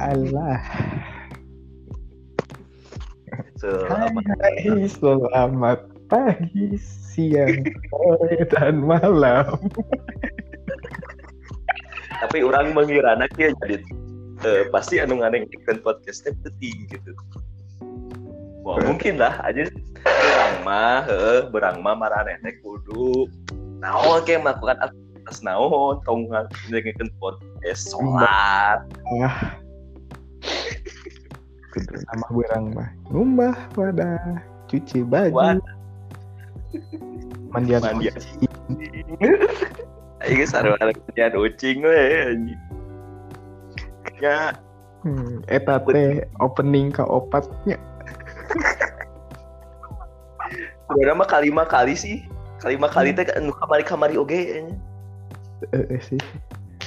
Allah. Selamat Hai, selamat pagi, siang, sore, dan malam. tapi orang mengira ya jadi eh, pasti anu nganengkeun podcastnya penting gitu. Wah, mungkin lah aja berang mah heeh berang mah marane teh kudu naon ke melakukan aktivitas naon tong nganengkeun podcast salat Ah. Kudu nama berang mah. Ngumbah wadah, cuci baju, Wah. mandian Mandian. Ayo sarua kerjaan ucing we anjing. Ya, Hmm, eta teh opening ka opatnya. sebenarnya mah kalima kali sih. Kalima kali teh anu kamari-kamari oge nya. Eh, eh, sih.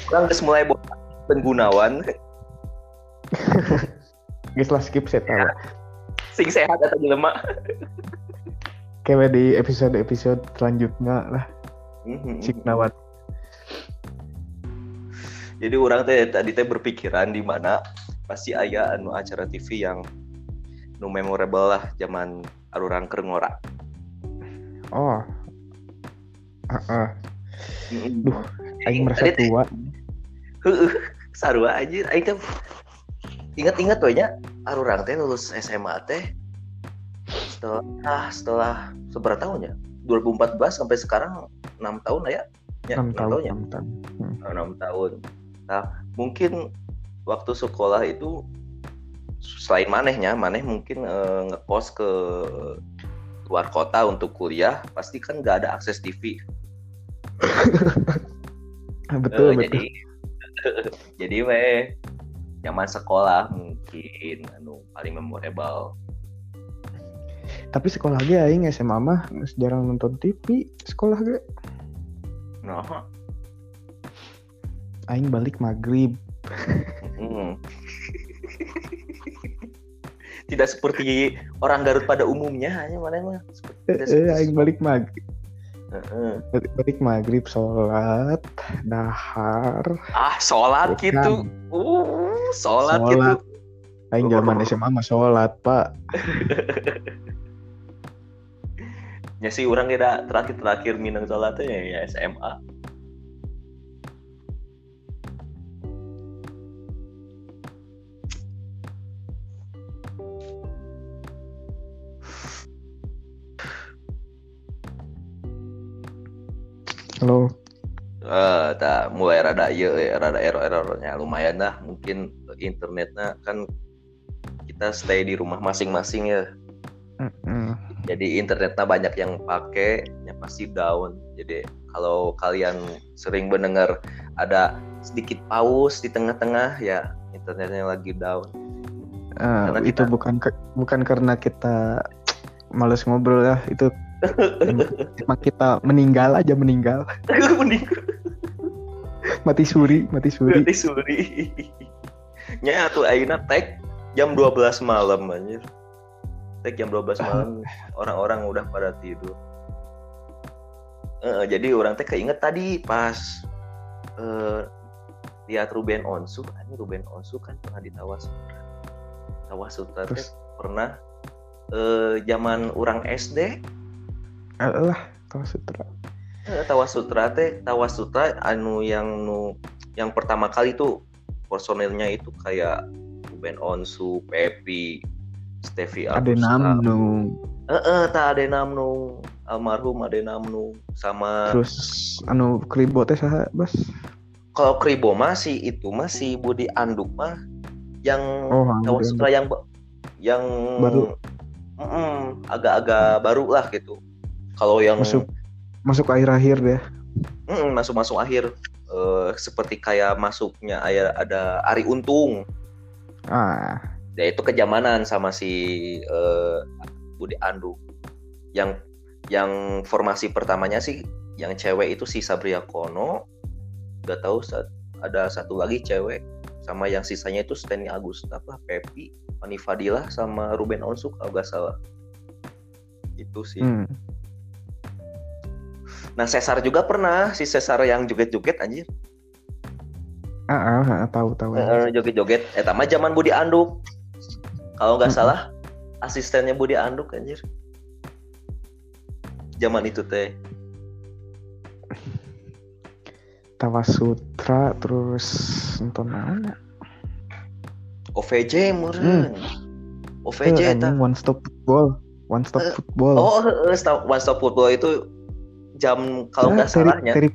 Geus mulai bosan penggunawan Geus lah skip saya tahu. sing sehat atau jelema. Kayak di episode-episode selanjutnya lah. Mhm. Cik nawat. Jadi orang teh tadi teh berpikiran di mana pasti aya anu acara TV yang nu memorable lah zaman arurang keur ngora. Oh. Heeh. Mhm. Duh, Aing merasa tua. Heueuh, sarua anjir aing teh ingat-ingat we nya arurang teh lulus SMA teh setelah setelah seberapa tahun ya 2014 sampai sekarang 6 tahun lah ya ya 6 enam tahun, ya 6 tahun. Hmm. Oh, enam tahun nah mungkin waktu sekolah itu selain manehnya maneh mungkin eh, ngekos ke luar kota untuk kuliah pasti kan nggak ada akses TV Ah, betul, Eh, betul. jadi jadi weh zaman sekolah mungkin anu paling memorable Tapi sekolah ge aing SMA mah jarang nonton TV. Sekolah ge nah aing balik maghrib. mm. tidak seperti orang Garut pada umumnya hanya mana mah seperti- Eh, tidak eh, seperti- aing balik maghrib. Heeh. Balik, balik maghrib sholat, dahar, ah sholat gitu uh sholat, gitu Sholat. aing zaman SMA mah sholat, Pak. ya sih orang kira terakhir terakhir minang sholatnya ya, ya SMA Halo. Eh tak mulai rada iya ya, rada error errornya lumayan lah mungkin internetnya kan kita stay di rumah masing-masing ya. Jadi internetnya banyak yang pakai ya pasti down. Jadi kalau kalian sering mendengar ada sedikit paus di tengah-tengah ya internetnya lagi down. Ah, Karena itu kita- bukan ke- bukan karena kita males ngobrol ya, itu emang kita meninggal aja meninggal. mending Mati suri, mati suri. berarti suri. Nya tuh aina tag jam 12 malam anjir. Tag jam 12 malam orang-orang udah pada tidur. Eh, jadi orang teh keinget tadi pas eh, lihat Ruben Onsu ini Ruben Onsu kan pernah ditawas tawas sutra Terus? pernah eh, zaman orang SD alah kalau Eh, tawas sutra teh tawas sutra anu yang nu yang pertama kali tuh personilnya itu kayak Ruben Onsu, Pepi, Stevi Ada namnu. Eh, eh, tak ada namnu almarhum ada namnu sama Terus anu kribo teh saha, Bos? kalau Kribo masih itu masih Budi Anduk mah yang Oh, tawas Budi sutra yang yang Baru. Agak-agak baru lah gitu. Kalau yang Masuk masuk akhir-akhir deh. Mm, masuk-masuk akhir. Eh, seperti kayak masuknya ada Ari Untung. Ah, ya itu kejamanan sama si eh, Budi Andu. Yang yang formasi pertamanya sih yang cewek itu si Sabria Kono. Udah tahu ada satu lagi cewek. Sama yang sisanya itu Steny Agustaf lah Pepi Fani Fadilah sama Ruben Onsu kalau nggak salah. Itu sih. Hmm. Nah Cesar juga pernah. Si Cesar yang joget-joget anjir. Ah, ah, ah, tahu tahu. Eh, joget-joget. Eta mah zaman Budi Anduk. Kalau nggak Mm-mm. salah asistennya Budi Anduk anjir. Zaman itu teh. Tawa Sutra terus nonton mana? OVJ meureun OVJ Eh, eta anjing, one stop football. One stop Eh, football. oh heeh, stop- one stop football itu jam kalau Ya, nggak Terry, salahnya. Terry,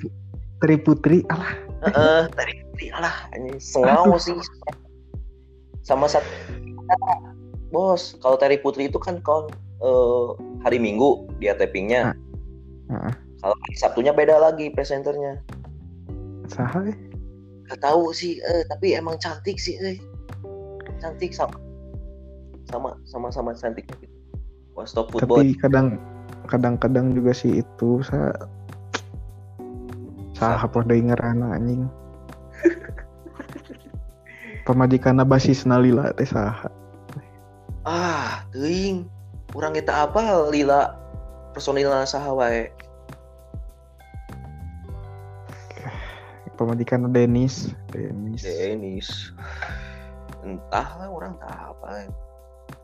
Terry Putri alah. Heeh, tadi tadi alah ini sengau sih. Sama satu bos kalau Terry Putri itu kan kalau eh, hari Minggu dia tappingnya. Heeh. kalau hari Sabtunya beda lagi presenternya. Saha eh? Gak tahu sih eh, tapi emang cantik sih eh. cantik sama sama sama sama cantiknya gitu. One Stop Football. tapi kadang kadang-kadang juga sih itu sa saha podo ngarana anjing. Pemajikanna basis nalila teh saha. Ah teuing. Kurang kita apa lila personilna saha wae? Pemajikanna Denis Denis Denis entah lah orang tak apa.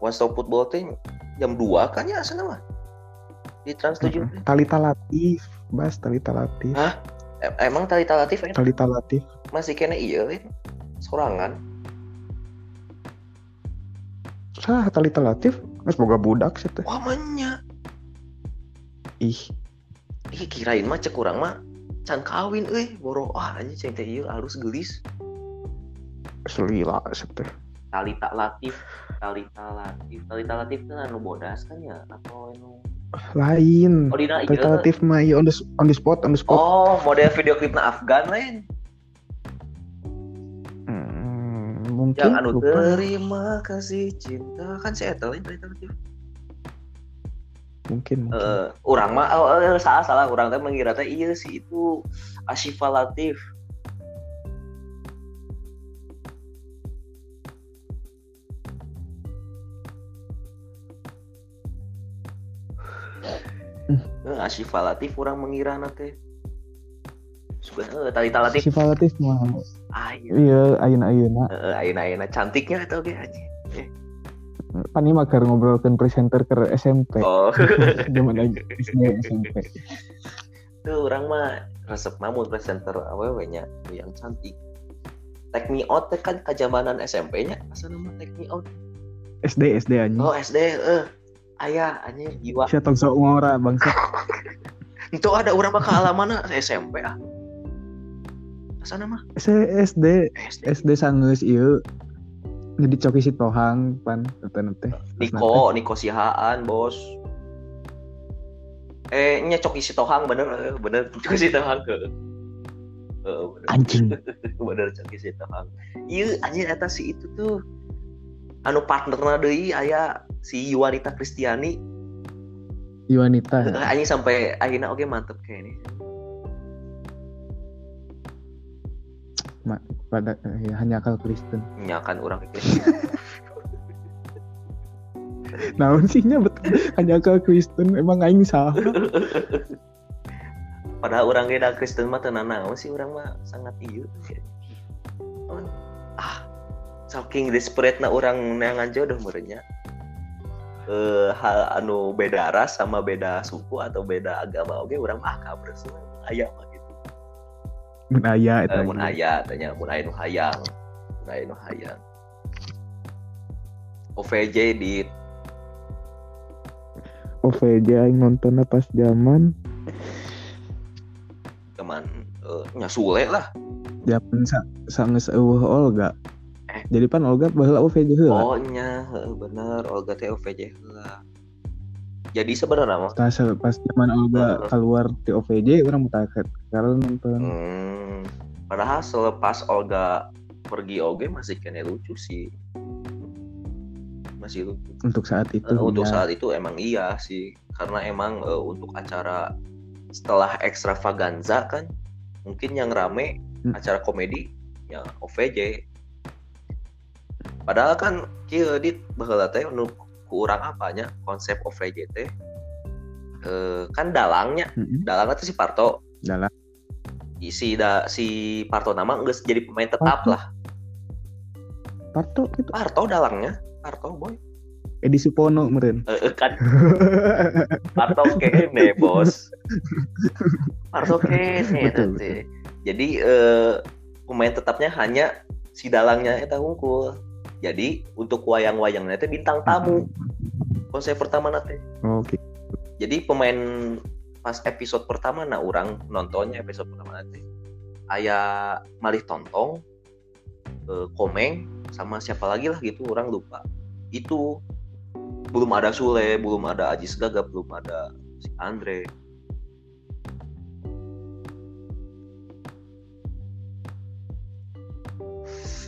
One Stop Football teh jam 2 kan ya sana mah di Trans 7 Mm-mm. Talita Latif Bas Talita Latif. Hah? Em- emang Talita Latif eh, Talita Latif. Masih kena iya eh, sorangan? Saha Talita Latif? Boga budak sih teh wah manya. Ih. Ih kirain mah cek kurang mah can kawin euy. Boro ah anjing ceng teh ieu halus gelis. Selila sih teh Talita Latif Talita Latif. Talita Latif kan anu bodas kan ya? Atau anu lain. Oh dina iya. Latif mah ieu on the on the spot on the spot. Oh model video klipna Afgan lain. Hmm, mungkin yang anu lupa. terima kasih cinta. Kan si Eta lain Talita Latif mungkin mungkin. Eh, orang mah oh, eh, salah salah. Orang teh mengira teh iya sih itu Ashifa Latif Eh, Ashifa Latif orang mengira teh. Suka eh, Talita Latif. Syifa Latif mah. Ah iya ayeuna Eh, ayeuna ayeuna cantiknya atau ge aja pan ieu mah keur ngobrolkeun presenter ke SMP oh. Zaman lagi SD SMP tuh orang mah resep namun presenter awewe nya. Yang cantik. Take Me Out kan kajamanan SMP nya. Asal nama Take Me Out? SD SD anjing. Oh SD eh ayah anjir jiwa. Sia tong sok ngora bangsa? Itu ada orang mah kealaman SMP ah. Asal nama saya SD SD SD sangeus ieu. Jadi coki si tohang pan enten teh Niko Niko Sihaan bos. Eh nya Coki Sitohang bener eh, bener. Coki Sitohang ke. Eh, bener. anjing. Bener Coki Sitohang iya anjir eta si itu tuh anu partnerna deui aya si Yuanita Kristiani. Iwanita Eh, anjing sampai akhirnya oke mantep kayak ini pada ya, hanya akal Kristen. Nyakan orang itu naon sih nya betul hanya akal Kristen emang aing salah. Padahal orang gak Kristen mah tenan naon sih orang mah sangat iya ah saking desperate na orang neangan jodoh merenya eh hal anu beda ras sama beda suku atau beda agama oke orang mah kabres ayam mah gitu. Mun aya eta Eh, mun aya. tanya mun aya nu hayang mun aya nu hayang. OVJ di OVJ aing nontonnya pas zaman teman eh, nya Sule lah. Zaman sa sangeus eueuh Olga. Jadi pan Olga baheula OVJ heula oh nya bener Olga teh OVJ heula jadi sebenarnya mah Pas pas zaman Olga keluar di OVJ orang mau taket sekarang nonton Hmm, padahal selepas Olga pergi oge masih kena lucu sih. Masih lucu. untuk saat itu Eh, untuk ya. saat itu emang iya sih, karena emang eh, untuk acara setelah extravaganza kan, mungkin yang rame Hmm. acara komedi ya OVJ. Padahal kan kieu dit baheula teh nu ku urang apanya konsep OVJ teh eh, kan dalangnya. Mm-mm. dalangnya tuh si Parto. Dalang. si da, si Parto nama nggak jadi pemain tetap Parto? lah. Parto gitu. Parto dalangnya. Parto boy. Edi Supono meren Eh, eh, kan. Parto kene bos. Parto kene Betul, jadi eh, pemain tetapnya hanya si dalangnya eta unggul jadi untuk wayang-wayangnya itu bintang tamu. Konsep pertama nanti oke. Jadi pemain pas episode pertama nah orang nontonnya episode pertama nanti ayah malih tontong eh, komeng sama siapa lagi lah gitu orang lupa. Itu belum ada Sule belum ada Ajis Gaga belum ada si Andre.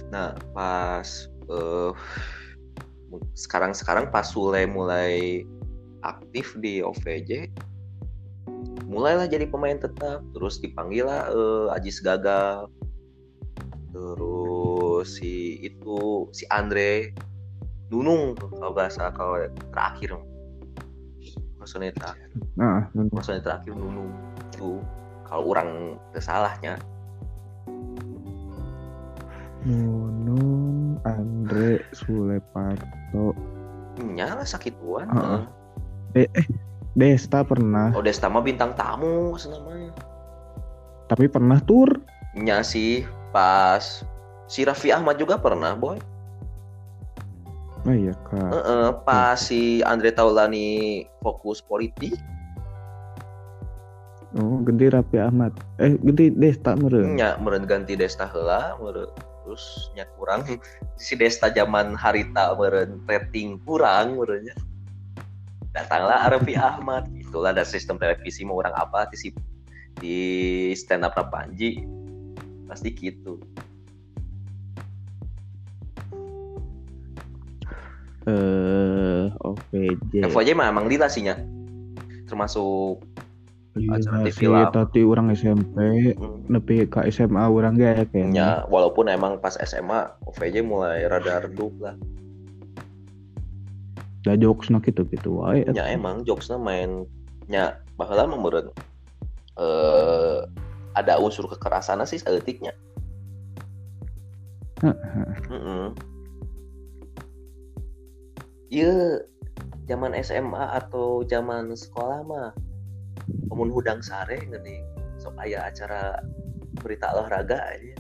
Nah pas eh, sekarang sekarang pas Sule mulai aktif di OVJ mulailah jadi pemain tetap. Terus dipanggil lah eh, Ajis Gagal terus si itu si Andre Nunung kalau bahasa kalau terakhir. Maksudnya terakhir nah maksudnya terakhir Nunung. Tuh kalau orang kesalahnya Nunung Andre Sule Parto nyala sakituan Heeh. eh eh Desta pernah. Oh Desta mah bintang tamu namanya tapi pernah tur. Nya sih pas si Raffi Ahmad juga pernah boy. Oh iya kak. Heeh, pas si Andre Taulani fokus politik. Oh gede Rapi Ahmad. Eh gede Desta meren nya meureun ganti Desta heula meureun terus nya kurang. Si Desta zaman harita meureun rating kurang meureunnya. Datanglah Raffi Ahmad. Itulah ada sistem televisi mau orang apa? Di si di stand up Panji. Pasti gitu. Eh OVJ FOJ mah emang lila sih nya. Termasuk Iya acara TV sih, lah. tadi orang SMP nepi ke SMA orang gak ya kayaknya nya walaupun emang pas SMA OVJ mulai rada redup lah. Lah jokes nah gitu gitu wae. Nya emang jokesnya main nya bahwa mah meureun eh ada unsur kekerasan sih saeutiknya Heeh. Iya, zaman SMA atau zaman sekolah mah pemun hudang sare geuning sok aya acara berita olahraga aja.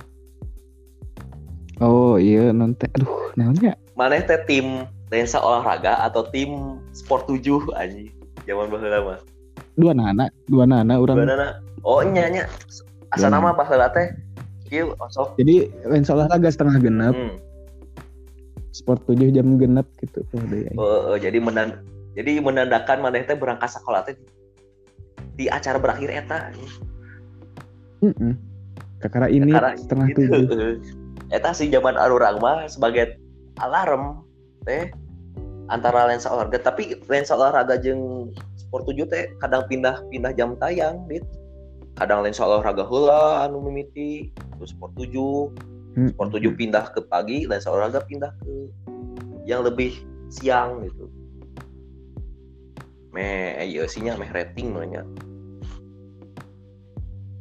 oh iya nanti aduh namanya Maneh teh tim lensa olahraga atau tim sport 7 anjing. Zaman baheula mah. dua nana dua nana orang Beunana. Oh nya nya. Asa Dua nama baheula teh kieu osok. jadi lensa olahraga setengah genap Hmm. sport 7 jam genap gitu tuh deh Eh, eh, jadi menan jadi menandakan maneh teh berangkat sekolah teh di acara berakhir eta. Heeh. kakara ini Kakara setengah gitu. tujuh Eta sih zaman arurang mah sebagai alarm teh antara lensa olahraga. Tapi lensa olahraga jeung sport 7 teh kadang pindah-pindah jam tayang dit. Kadang lensa olahraga heula anu mimiti terus sport 7 Hmm. sport 7 pindah ke pagi lensa olahraga pindah ke yang lebih siang gitu. Meh iya sih nya meh rating mah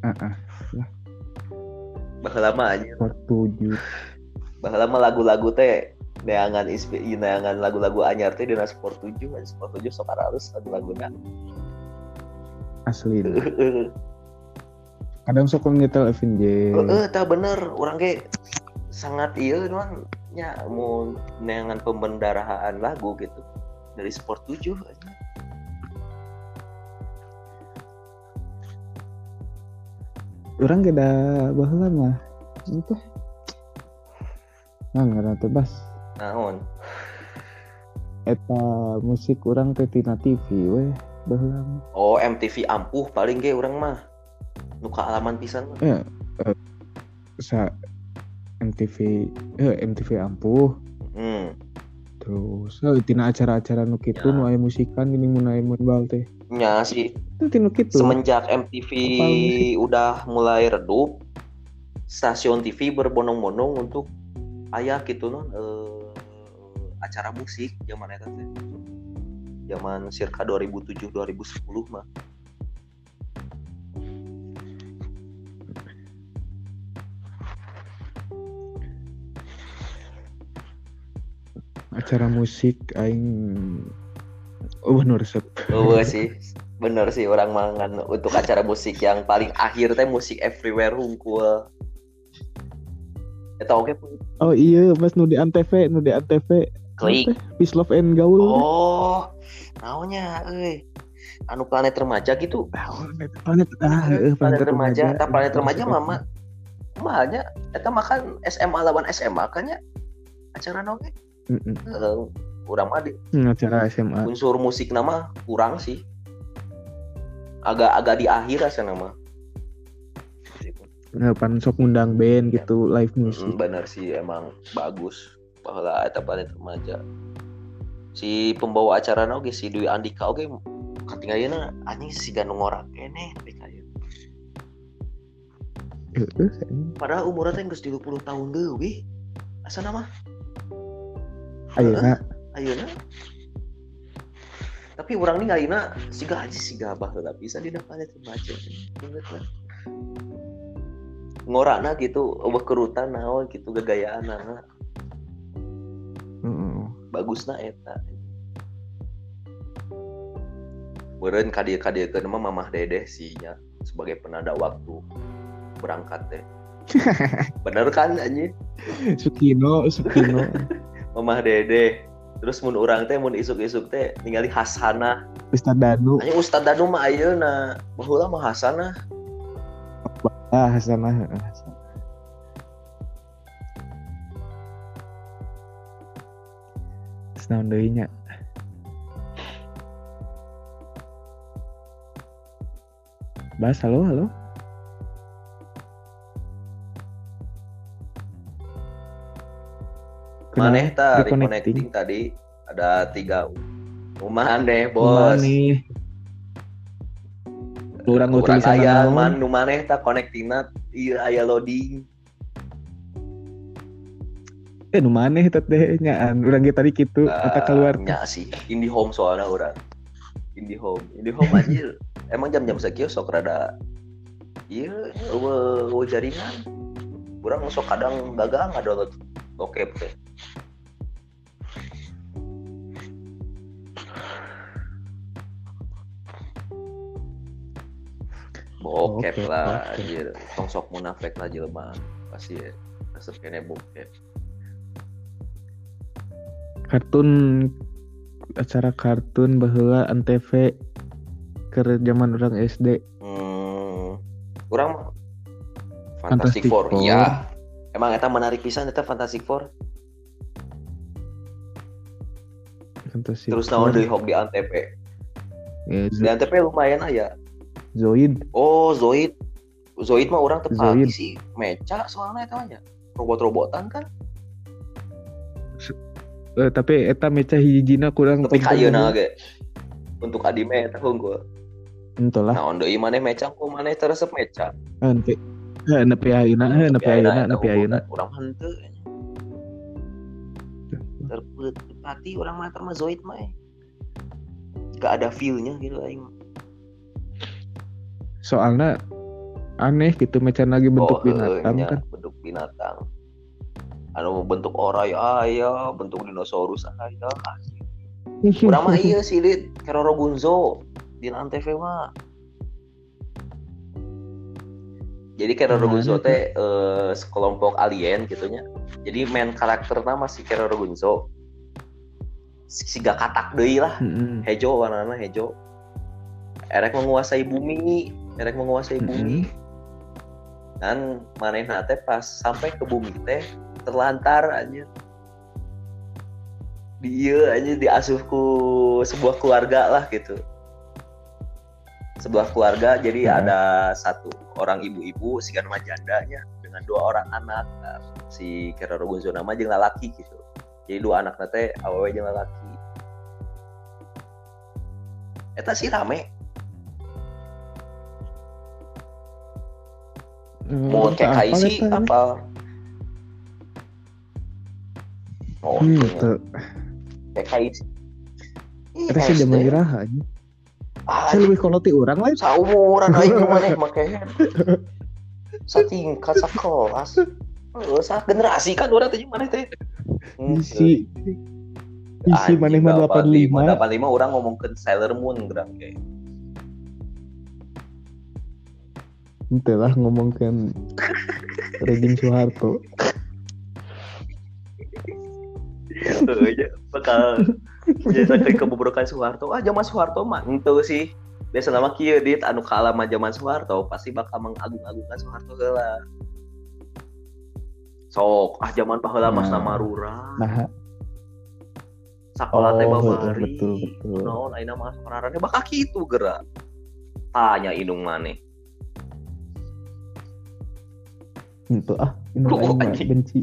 Heeh. aja sport 7 baheula mah lagu-lagu teh neangan ispi neangan lagu-lagu anyar teh dina sport 7 kan sport 7 sok harus lagu-laguna asli. Kadang sok ngetel Evin J. Heeh tah bener. Urang ge sangat ieu nuan nya mau neangan pembendarahan lagu gitu. Dari sport 7 aja. Orang gak baheula mah itu. Nah nggak tuh bas. Naon? Eta musik orang teh tina TV weh baheula. Mah oh MTV ampuh paling ge urang mah. Nu alaman pisan mah. Ya eh, sa MTV eh MTV ampuh. Hmm terus eh, tina acara-acara nu kitu Ya. nu aya musikan gini mun aya mun bal teh Ya sih. Itu gitu. Semenjak MTV udah mulai redup, stasiun TV berbonong bonong untuk ayah gitu non e, eh, acara musik zaman itu teh. Zaman circa 2007 2010 mah. acara musik aing oh bener resep oh sih bener sih orang mangan untuk acara musik yang paling akhir teh musik everywhere hungkul Eta oke pun. oh iya pas nu di antv nu di antv Klik. peace love and gaul Oh, naonnya euy. Anu planet remaja gitu. planet planet ah eh, planet remaja, tak planet remaja mama. Mahanya eta makan SMA lawan SMA kan ya. Acara oke. Mm-mm. Uh, urang mah di- Hmm, acara SMA unsur musik nama kurang sih. Agak-agak di akhir asa nama. Nah, pan sok ngundang band gitu live music Hmm, bener sih emang bagus bahwa eta planet remaja. Si pembawa acara oge si Dwi Andika oge katingalina anjing si ganu ngorak kene padahal umurnya teh geus 30 tahun leuwih. Asa nama? ayeuna Ayeuna. Tapi orang ini ayeuna siga aja siga abah lah bisa di planet remaja. Ingat lah. Ngorana gitu, eueuh kerutan naon gitu gagayaan anak. Heeh. bagusna eta Meureun kadia-kadia mah mamah dedeh sih nya sebagai penanda waktu berangkat teh. Bener kan anjing? Sukino Sukino Mamah dedeh. Terus mun urang teh mun isuk-isuk teh ningali Hasanah. Ustad Danu Anjing Ustad Danu mah ayeuna. Baheula mah Hasanah. ah Hasanah Hasanah. Naon deui nya Bas, halo, halo. Maneh ta Reconnecting. tadi. Ada tiga rumah deh bos. Kumaha nih? Urang lu Urang tulisan aya man nu maneh ta connectingna ieu aya loading. Eh, nu maneh eta teh nyaan. Urang ge tadi kitu eta keluar. nya sih. IndiHome soalnya orang. IndiHome IndiHome anjir. Emang jam-jam sekieu sok rada. Iya eueuh jaringan kurang sok kadang gagal nggak bokep teh bokep Bokep, lah bokep. anjir tong sok munafik lah jelema pasti ya resep kene bokep Kartun acara kartun baheula antv ke zaman orang SD. Hmm, kurang Fantastic, Fantastic Four. Four. Iya. Emang eta menarik pisan eta Fantastic Four. Fantastic Terus naon deui hok di Antv. Ya, Di Antv lumayan aya. Zoid. Oh, Zoid. Zoid mah orang tepati Zoid. sih meca soalnya eta nya. Robot-robotan kan. Eh, tapi eta meca hijina kurang Tapi kayeuna ge. Untuk anime eta unggul. Ento lah. Naon deui maneh meca ku maneh teresep meca. Eh, Nepi eh, nepi ayeuna, eh, nepi ayeuna, nepi ayeuna. Urang mah henteu. Terpati orang mah mah Zoid mah. eh. Gak ada feel-nya gitu aing. Soalnya aneh gitu meca lagi bentuk Oh, binatang nya, kan. bentuk binatang anu bentuk orai aya bentuk dinosaurus aya urang mah iya sih Lid Keroro Gunzo di antv mah jadi Keroro Mana Gunzo tuh? teh eh, sekelompok alien gitunya. Jadi main karakternya masih Keroro Gunzo siga katak deui lah. Mm-mm. hejo warnanya hejo. Erek menguasai bumi. Erek menguasai Mm-mm. bumi. Dan manehna teh pas sampai ke bumi teh terlantar aja dia aja diasuh ku sebuah keluarga lah gitu sebuah keluarga jadi Hmm. ada satu orang ibu-ibu si mah jandanya dengan dua orang anak. Nah, si Keroro Gunzo nama jeung lalaki gitu. Jadi dua anak teh awewe jeung lalaki eta sih rame. Mau Eta kayak apa sih apa oh Hmm, itu kayak kaisi Eta sih. Zaman aja. Ah Saya lebih koloti orang lain. saumuran aing maneh make satingkat sakelas Heeh, sa generasi kan urang teh jeung maneh teh Isi. Isi mana mah 85. 85 orang ngomongkeun Sailor Moon gerang kayak. Ente lah ngomongkan Regin Soeharto. Heeh, ya, bakal menceritakan kebobrokan Soeharto. Ah, zaman Soeharto mah ente sih. Biasa nama kieu dit anu kalah mah zaman Soeharto pasti bakal mengagung-agungkan Soeharto heula. Sok, ah zaman baheula mah Nah. nama Rura. Nah, Sakola teh Oh, babari. betul, betul. Naon ayeuna mah saranane bakal kitu geura. Tanya indung maneh. itu ah, aing mah anjing. benci.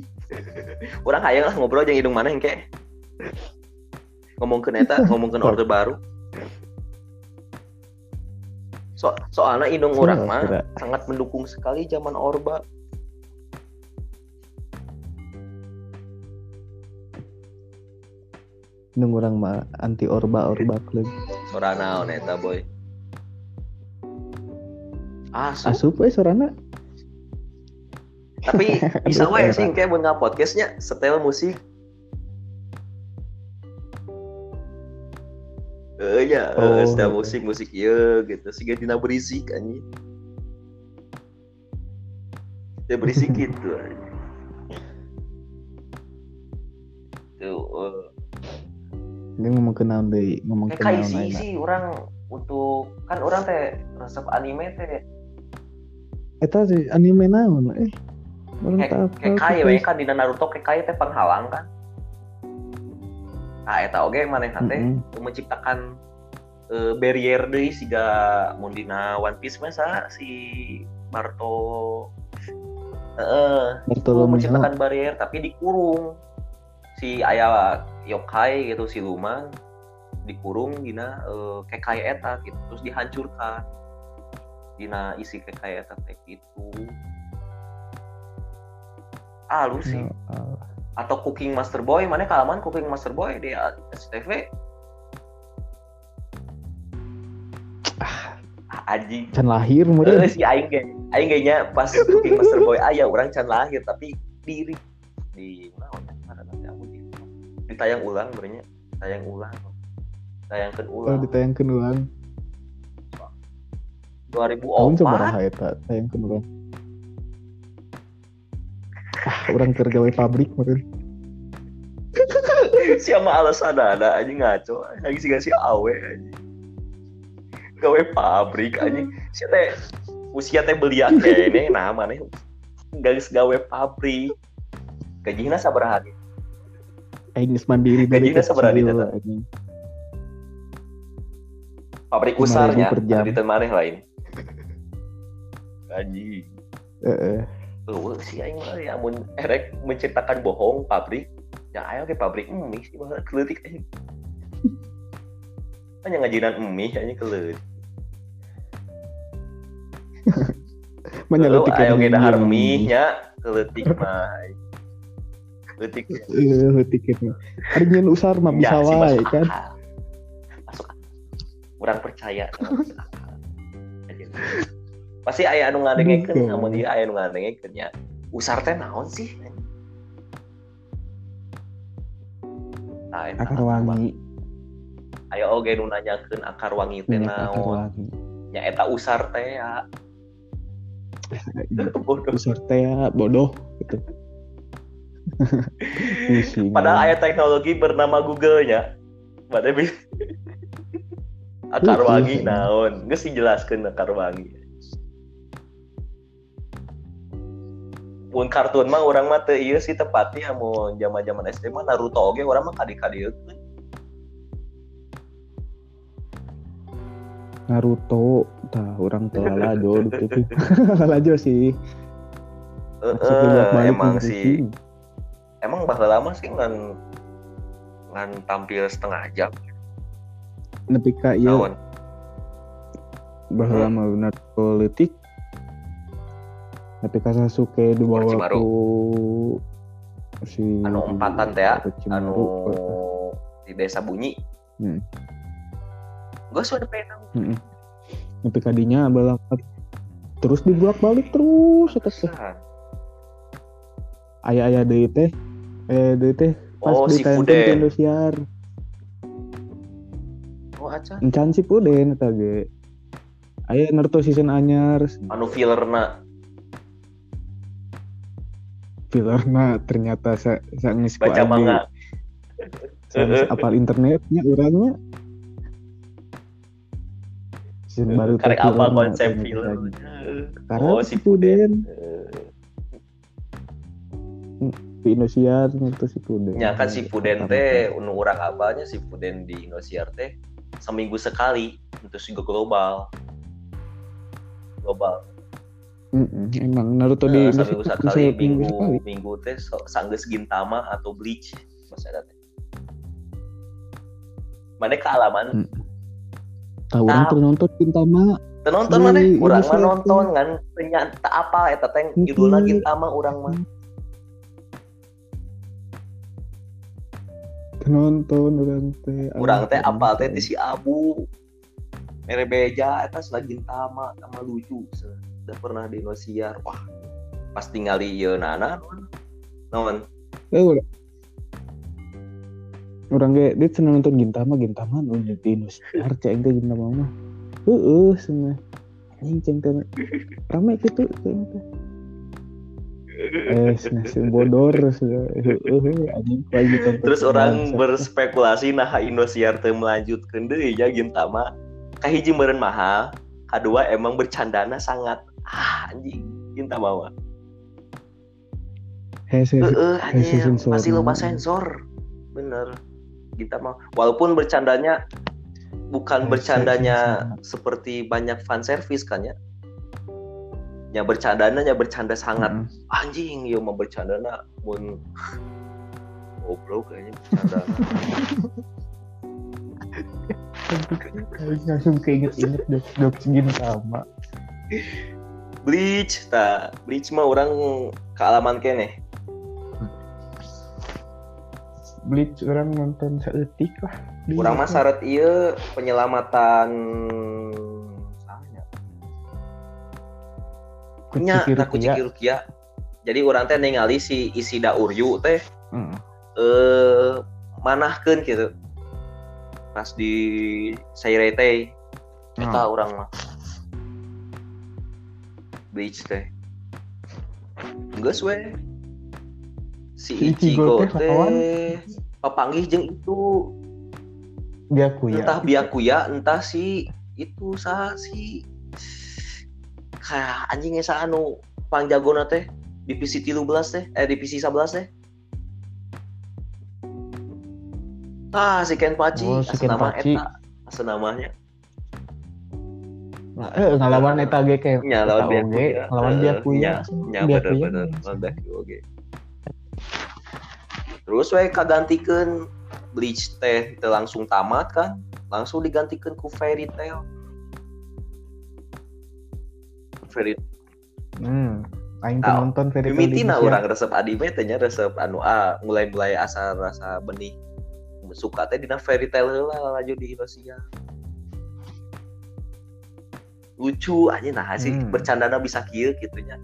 Orang hayang lah ngobrol jeung indung maneh engke. Ngomongkeun eta, ngomongkeun orde baru. So, soalnya indung orang mah Kira. sangat mendukung sekali zaman Orba. Nung orang mah anti orba orba klub. Sora naon eta boy. Asu. Asup we sorana. Tapi bisa wae sih kayak buat podcastnya setel musik. Eh ya, Oh, setel gitu. musik musik iya gitu. Sehingga dina berisik anjing. Dia berisik gitu anjing. Tuh, eh, Dia ngomong kenaon deui, ngomong kayak kayak kenaon sih orang untuk kan orang teh resep anime teh Eta sih anime naon eh. Orang kayak tak kayak kan di Naruto kayak kaya teh penghalang kan ah eta oge maneh teh Mm-mm. menciptakan eh, barrier deui siga mun dina One Piece mah sa si Barto heeh Bartolomeo. menciptakan barrier tapi dikurung si aya yokai gitu si Luma dikurung dina eh, kekai eta gitu terus dihancurkan dina isi kekai eta teh gitu ah lu sih Ya. Atau Cooking Master Boy mana kalaman Cooking Master Boy di STV ah anjing. Can lahir Eh, meureun. si aing ge aing ge nya pas Cooking Master Boy aya orang can lahir tapi diri di ya? Mana nanti aku di ditayang ulang berenya tayang ulang. Oh, ulang. ditayangkeun ulang. 2004 Tahun sabaraha eta tayangkeun ulang. Orang keur gawe pabrik meureun. siapa alasan ada aja ngaco? Lagi sih si awe aja gawe pabrik aja si teh usia teh belia kene nah mana guys gawe pabrik. Gajinya sabaraha ge? Aing geus mandiri Gajinya sabaraha anjing. pabrik 5.000 usarnya di maneh lain. Gaji Heeh. Tuh, si aing mah ya mun erek menciptakan bohong pabrik ya ayo ke pabrik mie sih bahasa keleutik aja hanya ngajinan mie hanya keleutik Lu Menyeletik ayo ge dahar mie nya keleutik mah. Keleutik ya. Eh, heutik itu. Ari nyeun usar mah bisa Ya, sih, wae kan. Masuk. Kurang percaya. Aja. Pasti aya anu ngadengekeun namun dia aya anu ngadengekeun nya. Usar teh naon sih? Nah, Akar wangi. Ayo oge nu nanyakeun akar wangi teh akar naon? Nya eta usar teh ya. Bodoh. Usar teh ya, bodoh gitu. Padahal aya teknologi bernama Google nya. Pada bisa akar Betul, wangi ya. naon? Geus dijelaskeun akar wangi. Mun kartun mah orang mah teu ieu sih tepatnya mun zaman-zaman SD mah Naruto oge orang mah kadi-kadieun. Naruto, tah orang teu lalajo gitu lalajo sih. Heeh, bolak-balik emang sih. emang baheula lama sih ngan ngan tampil setengah jam. Nepi ka ieu baheula mah Naruto leutik. Nepi ka Sasuke dibawa Orochimaru. ku si Anu empatan teh ya, anu di desa bunyi. Hmm. Gue sudah pengen Heeh. Nepi ka dinya balapan terus dibolak-balik terus eta teh. Nah, Aya-aya deui teh. Eh deui teh pas Oh, si di Indosiar. acan encan si puden eta ge aya Naruto season anyar anu fillerna fillerna ternyata sa sa geus ku baca manga. Sa geus apal internetnya urangnya season baru teh karek apa konsep ternyata. fillernya Karena oh si puden. Di Indosiar itu si puden. Ya kan si Puden teh unu urang apanya si Puden di Indosiar teh seminggu sekali untuk si global. Global Mm-mm, emang Naruto di Nah, seminggu sekali seminggu minggu sekali. minggu teh so- sanggeus Gintama atau Bleach masih ada teh mana kealaman? Hmm. tahu orang tuh nonton Gintama. Teu nonton Di mana? Urang mah nonton kan. Ternyata apa eta teh judulna. Gintama urang mah. Nonton orang teh urang teh apal teh ti si Abu. Mere beja eta lagi Gintama sama lucu udah pernah di Indosiar wah pas tinggali ieu nana naon? Eh orang ge dia senang nonton Gintama Gintama nu di Indosiar cek teh Gintama mah. Heeh cenah anjing ceng teh. Rame gitu teh. Eh cenah si bodor anjing terus orang berspekulasi nah Indosiar teu melanjutkeun deui ya Gintama. Kahiji meureun mahal kedua emang bercandana sangat ah anjing mah hese Heeh, sensor. masih loba sensor. Bener. Kita mah walaupun bercandanya bukan bercandanya sensor. seperti banyak fan service kan ya. Ya bercandanya ya bercanda sangat Mm. anjing yo mau bercandana mun goblok kayaknya bercanda. langsung keinget-inget dok dok Gintama Bleach ta, Bleach mah orang kealaman kene. Bleach orang nonton seetik lah Urang mah syarat ieu penyelamatan sahanya. nya Kuciki nah kuciki Rukia. jadi orang teh ningali si Isida Uryu teh Mm. eh manahkeun gitu pas di Saire teh eta Oh. urang mah Bleach teh. Geus we si Ichigo teh papanggih jeung itu. Dia kuya entah Byakuya entah si itu sa si kayak anjingnya sa anu pangjagona teh. Divisi 13 teh eh divisi 11 teh. Ah si Kenpachi Oh, si asal nama Kenpachi. eta namanya Nah, eh ngelawan eta ge kayak nya lawan oge, Byakuya ngelawan Eh, Byakuya nya nya bener Byakuya bener. Mah. lawan Byakuya oge terus we kagantikeun Bleach teh teu langsung tamat kan? Langsung digantikeun ku Fairy Tail. Fairy hmm aing teu nonton Fairy Tail Indonesia. orang resep anime teh nya resep anu ah mulai mulai asa rasa benih suka teh dina fairy tale heula laju di Indonesia lucu aja nah sih Hmm. bercandana bisa kieu gitu nya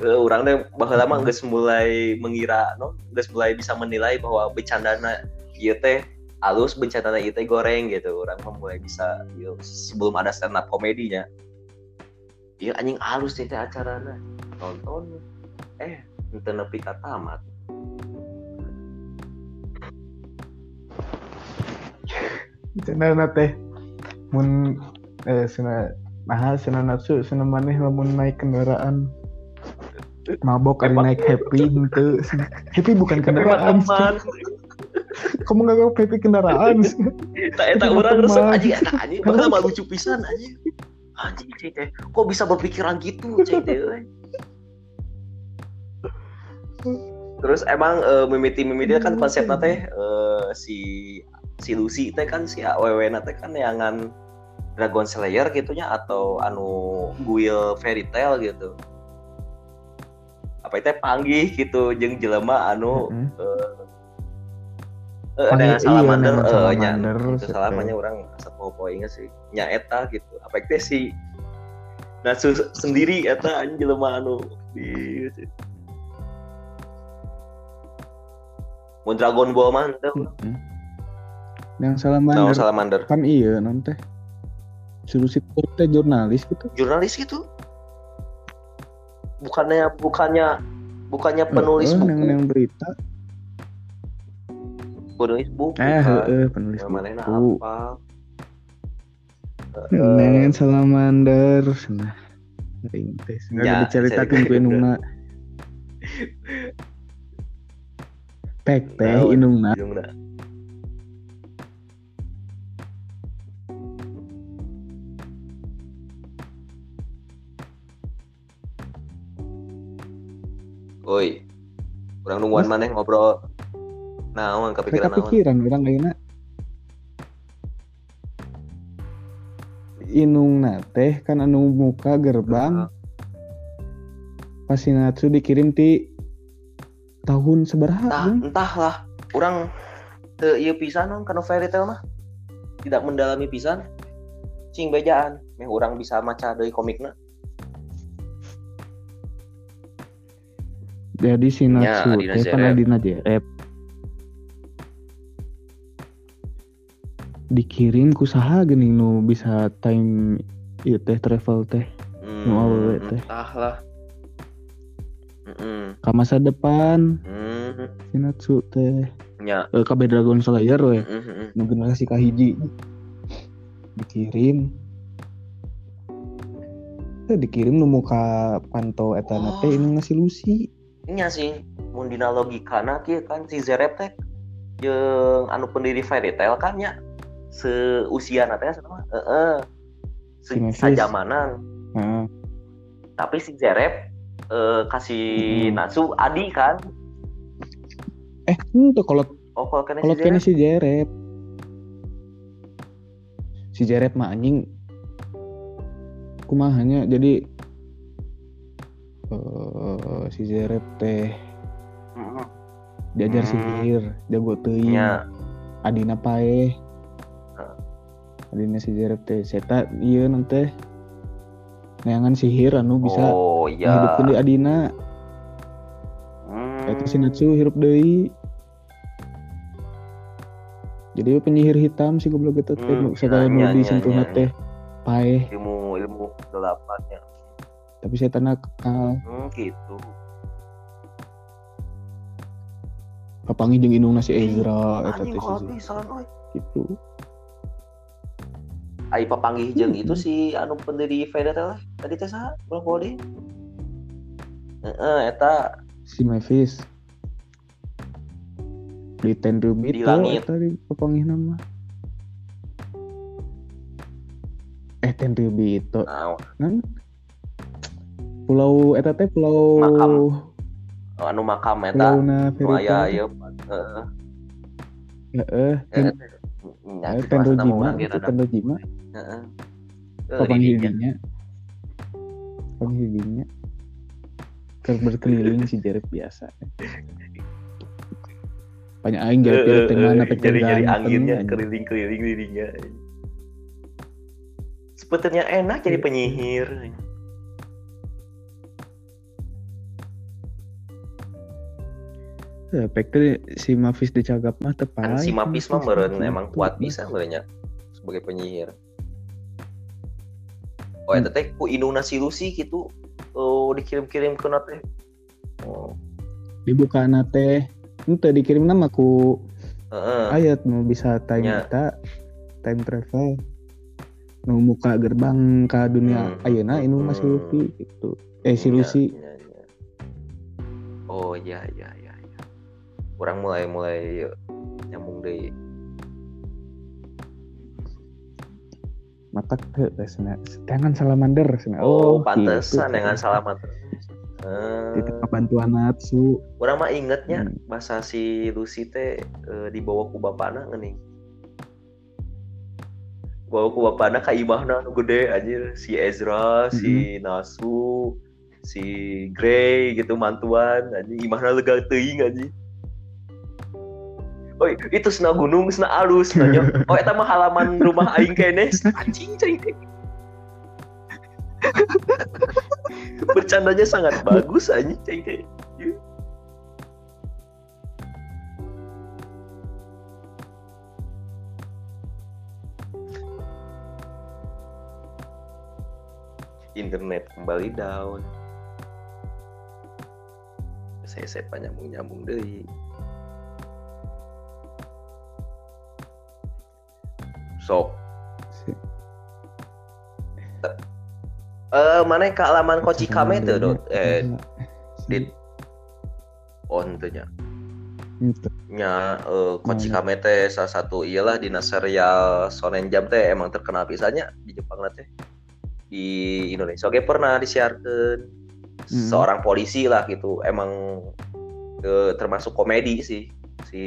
Eh, orang teh baheula mah Hmm. geus mulai mengira no geus mulai bisa menilai bahwa bercandana ieu teh halus bencana teh goreng gitu. Orang mulai bisa ieu, sebelum ada stand up komedinya. Iya anjing halus teh acarana nonton. Eh ente nepi ka cenah teh. Mun eh cenah nah cenah natsu cenah maneh lamun naik kendaraan. Mabok kali naik happy henteu happy bukan kendaraan. kamu nggak happy kendaraan. Eta eta Teman. orang resep anjing. Eta bakal mah lucu pisan anjing. Cai teh kok bisa berpikiran gitu teh euy. terus emang eh, mimiti mimiti kan konsepnya teh eh, si si Lucy teh kan si AWW teh kan yangan Dragon Slayer gitunya atau anu guil fairy tale gitu apa itu panggih gitu jeung jelema anu Mm-mm. eh eh, Panggih, dengan iya, salamander dengan eh nya itu salamanya orang asal mau poinnya sih nya eta gitu apa itu si Natsu sendiri eta anjing jelema anu di Mun Dragon Ball mah teu. Mm-mm. Yang salamander salamander. kan iya non teh. Teh jurnalis gitu. Jurnalis gitu. Bukannya bukannya bukannya penulis Heeh, buku. yang, yang berita. Penulis buku. Eh, kan. heeh, penulis buku. apa? Nen salamander nah Ring Ya, nggak diceritakeun ku saya- inungna. Pek teh Naon? inungna Ujungna. Oi, kurang nungguan Mas? maneh ngobrol. Naon Rek kepikiran naon? kepikiran urang ayeuna. Inungna teh kan anu muka gerbang pas si Natsu dikirim ti tahun seberaha Entah, entahlah. Orang teu ieu pisan kana fairy tale mah. Tidak mendalami pisan. Cing bejaan. Meh orang bisa maca deui komikna. Jadi si Ya, Natsu Adina teh kan Zerep. Adina Zerep. Dikirim ku saha geuning nu bisa time ieu teh travel teh Hmm, Nu awewe teh. entahlah. Heeh. ka masa depan Hmm. si Natsu teh Nya. eh, kabeh Dragon Slayer we Heeh, heeh. nu generasi kahiji dikirim eh, dikirim nu muka panto eta Oh. teh ini ngasih lusi Nya sih mun dina logikana kieu kan si Zerep teh jeung anu pendiri fairy tale kan nya seusia teh sama heeh. Se Si Memphis. sajamanan. nah, Tapi si Zerep eh, kasih Hmm. Natsu Adi kan. eh itu kalau Oh kalau kena kalau si Zerep. si Jerep si Jerep mah anjing kumahanya jadi eh si Jerep teh. Diajar Hmm. sihir jago teuing. Nya. adina pae. Adina si Jerep teh. Seta ieu nanti neangan sihir anu bisa Oh iya. ngehidupkeun di adina. Hmm. eta si Natsu hirup deui. Jadi penyihir hitam si goblok eta teh Hmm, nu nya, nya, disentuh nya, teh pae ilmu ilmu delapannya. Tapi setan nakal Hmm, gitu. kapangi jeung indungna si Ezra eta teh gitu Ai papanggih jeung Hmm. itu si anu pendiri Fairy Tail tadi teh saha? Ulang kode. Heeh, eta si Mavis di Tenryubito Di langit. eta di papanggih nama eh Tenryubito naon? kan pulau eta teh pulau Makam. anu makam eta. pulauna Nu aya Fairy ieu heeh. heeh Eh, nya eh, gitu asna Tenrojima urang ge itu rada. Tenrojima Heeh. Eh, dinya Keur berkeliling si Jerep biasa banyak aing Jerep teh mana pecah Jari-jari ganteng, anginnya anjing. keliling-keliling dirinya. Sebetulnya enak jadi Iya. penyihir. Ya, pek teh si Mavis dicagap mah tepai. Kan si Mapis mah Gitu. emang kuat bisa merenya sebagai penyihir. Oh, eta teh ku indungna si Lucy gitu. Oh, dikirim-kirim ke teh. Oh, Dibuka teh ente dikirim nama ku heeh. ayat nu bisa time Nya. kita time travel nu muka gerbang ke dunia Hmm. ayeuna ini Hmm. masih Luffy gitu eh si Iya, Lucy iya, iya. Oh, iya iya iya Orang mulai mulai eh, nyambung deui. mata ke resna tangan salamander resna. Oh, gitu. pantesan dengan salamat. Di Eh, tengah bantuan Natsu orang mah ingetnya Hmm. bahasa si Lucy teh eh, dibawa ku bapana geuning. Bawa ku bapana ka imahna nu gede anjir si Ezra, si Nasu, si Grey gitu mantuan anjing imahna lega teuing anjing. Oi, itu sena gunung, sena alus, sena nyok. Oh, itu mah halaman rumah aing kene. Anjing cai. Bercandanya sangat bagus anjing cai. internet kembali down saya saya panjang nyambung deh so. Eh mana ke alaman Koci Kame tuh dot eh dit oh tentunya. Nya uh, Koci Kame teh salah satu iyalah di serial Sonen Jam teh emang terkenal pisahnya di Jepang teh. Di Indonesia. Oke pernah disiarkan. Hmm. seorang polisi lah gitu. Emang uh, termasuk komedi sih si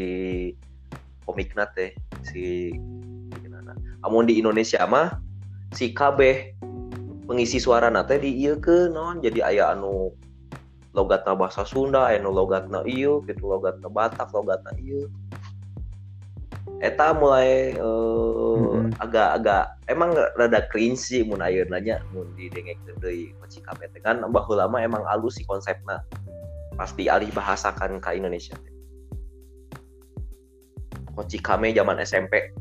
komiknya teh si amun di Indonesia mah si KB pengisi suara nate di iya ke non jadi ayah anu logatna bahasa Sunda anu logatna iyo gitu logatna Batak logatna iyo eta mulai uh, mm-hmm. agak-agak emang rada cringe sih mun ayeuna nanya mun didengek deui Koci Kame kan baheula lama emang alus sih konsepnya pasti alih bahasakan ke Indonesia Koci Kame zaman SMP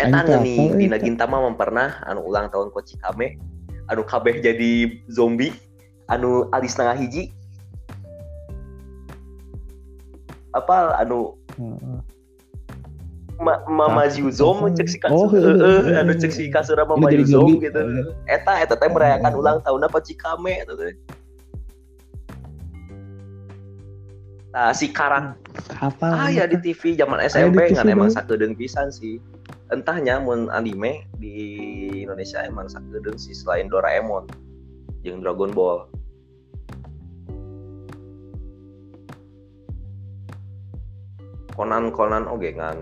Eta nih Dina Gintama mempernah anu ulang tahun Koci Kame anu kabeh jadi zombie anu alis setengah hiji. Apa anu? Ma Mama Zom cek si kasur, oh, uh, anu cek si kasur Mama Zom gitu. Eta eta teh merayakan ulang tahun apa Cikame eta teh. Nah, si Karang apa? Ah ya di TV zaman SMP kan emang sakedeung pisan sih. Entahnya mun anime di Indonesia emang sakit sih selain Doraemon yang Dragon Ball. Conan Conan oke ngan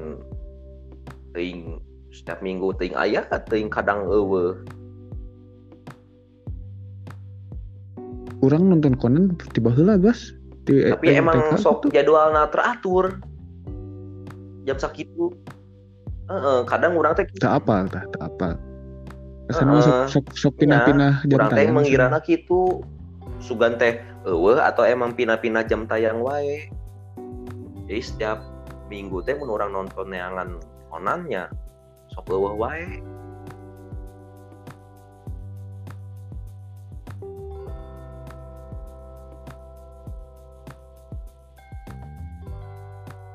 ting setiap minggu ting ayah ting kadang ewe kurang nonton Conan di lah guys tapi emang sok jadwalnya teratur jam sakitu uh, kadang orang teh tak apa tak tak apa Ke sana uh, sok sok sok pinah-pinah jam orang teh mengirana gitu sugan teh eueuh atau emang pinah-pinah jam tayang wae. Jadi setiap minggu teh mun orang nonton neangan onannya sok eueuh wae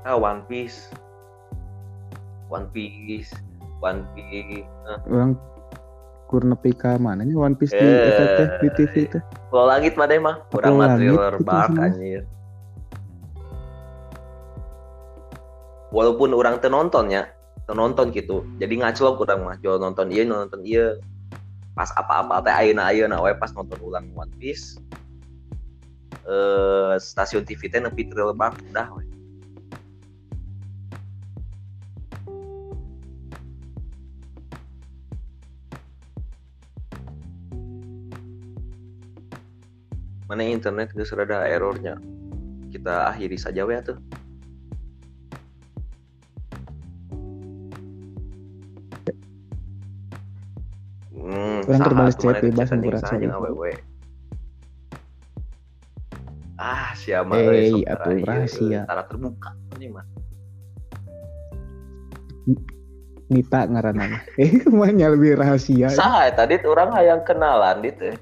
Ah, One Piece. One Piece. One Piece uh. orang kurna pika mana nih? One Piece di eh, di TV itu? Kalau langit deh mah kurang material bak anjir. Walaupun orang tenontonnya tenonton gitu jadi ngaco kurang mah jual nonton iya nonton iya pas apa-apa teh ayeuna ayeuna we pas nonton ulang One Piece. Eh stasiun TV teh nepi lebak dah we mana internet gak ada errornya. Kita akhiri saja ya tuh hmm, kurang terbalik chat bebas kurasa ah siapa hey, atau rahasia? cara terbuka ini mah. Nita ngaranana. Eh lebih rahasia? Sah tadi orang yang kenalan gitu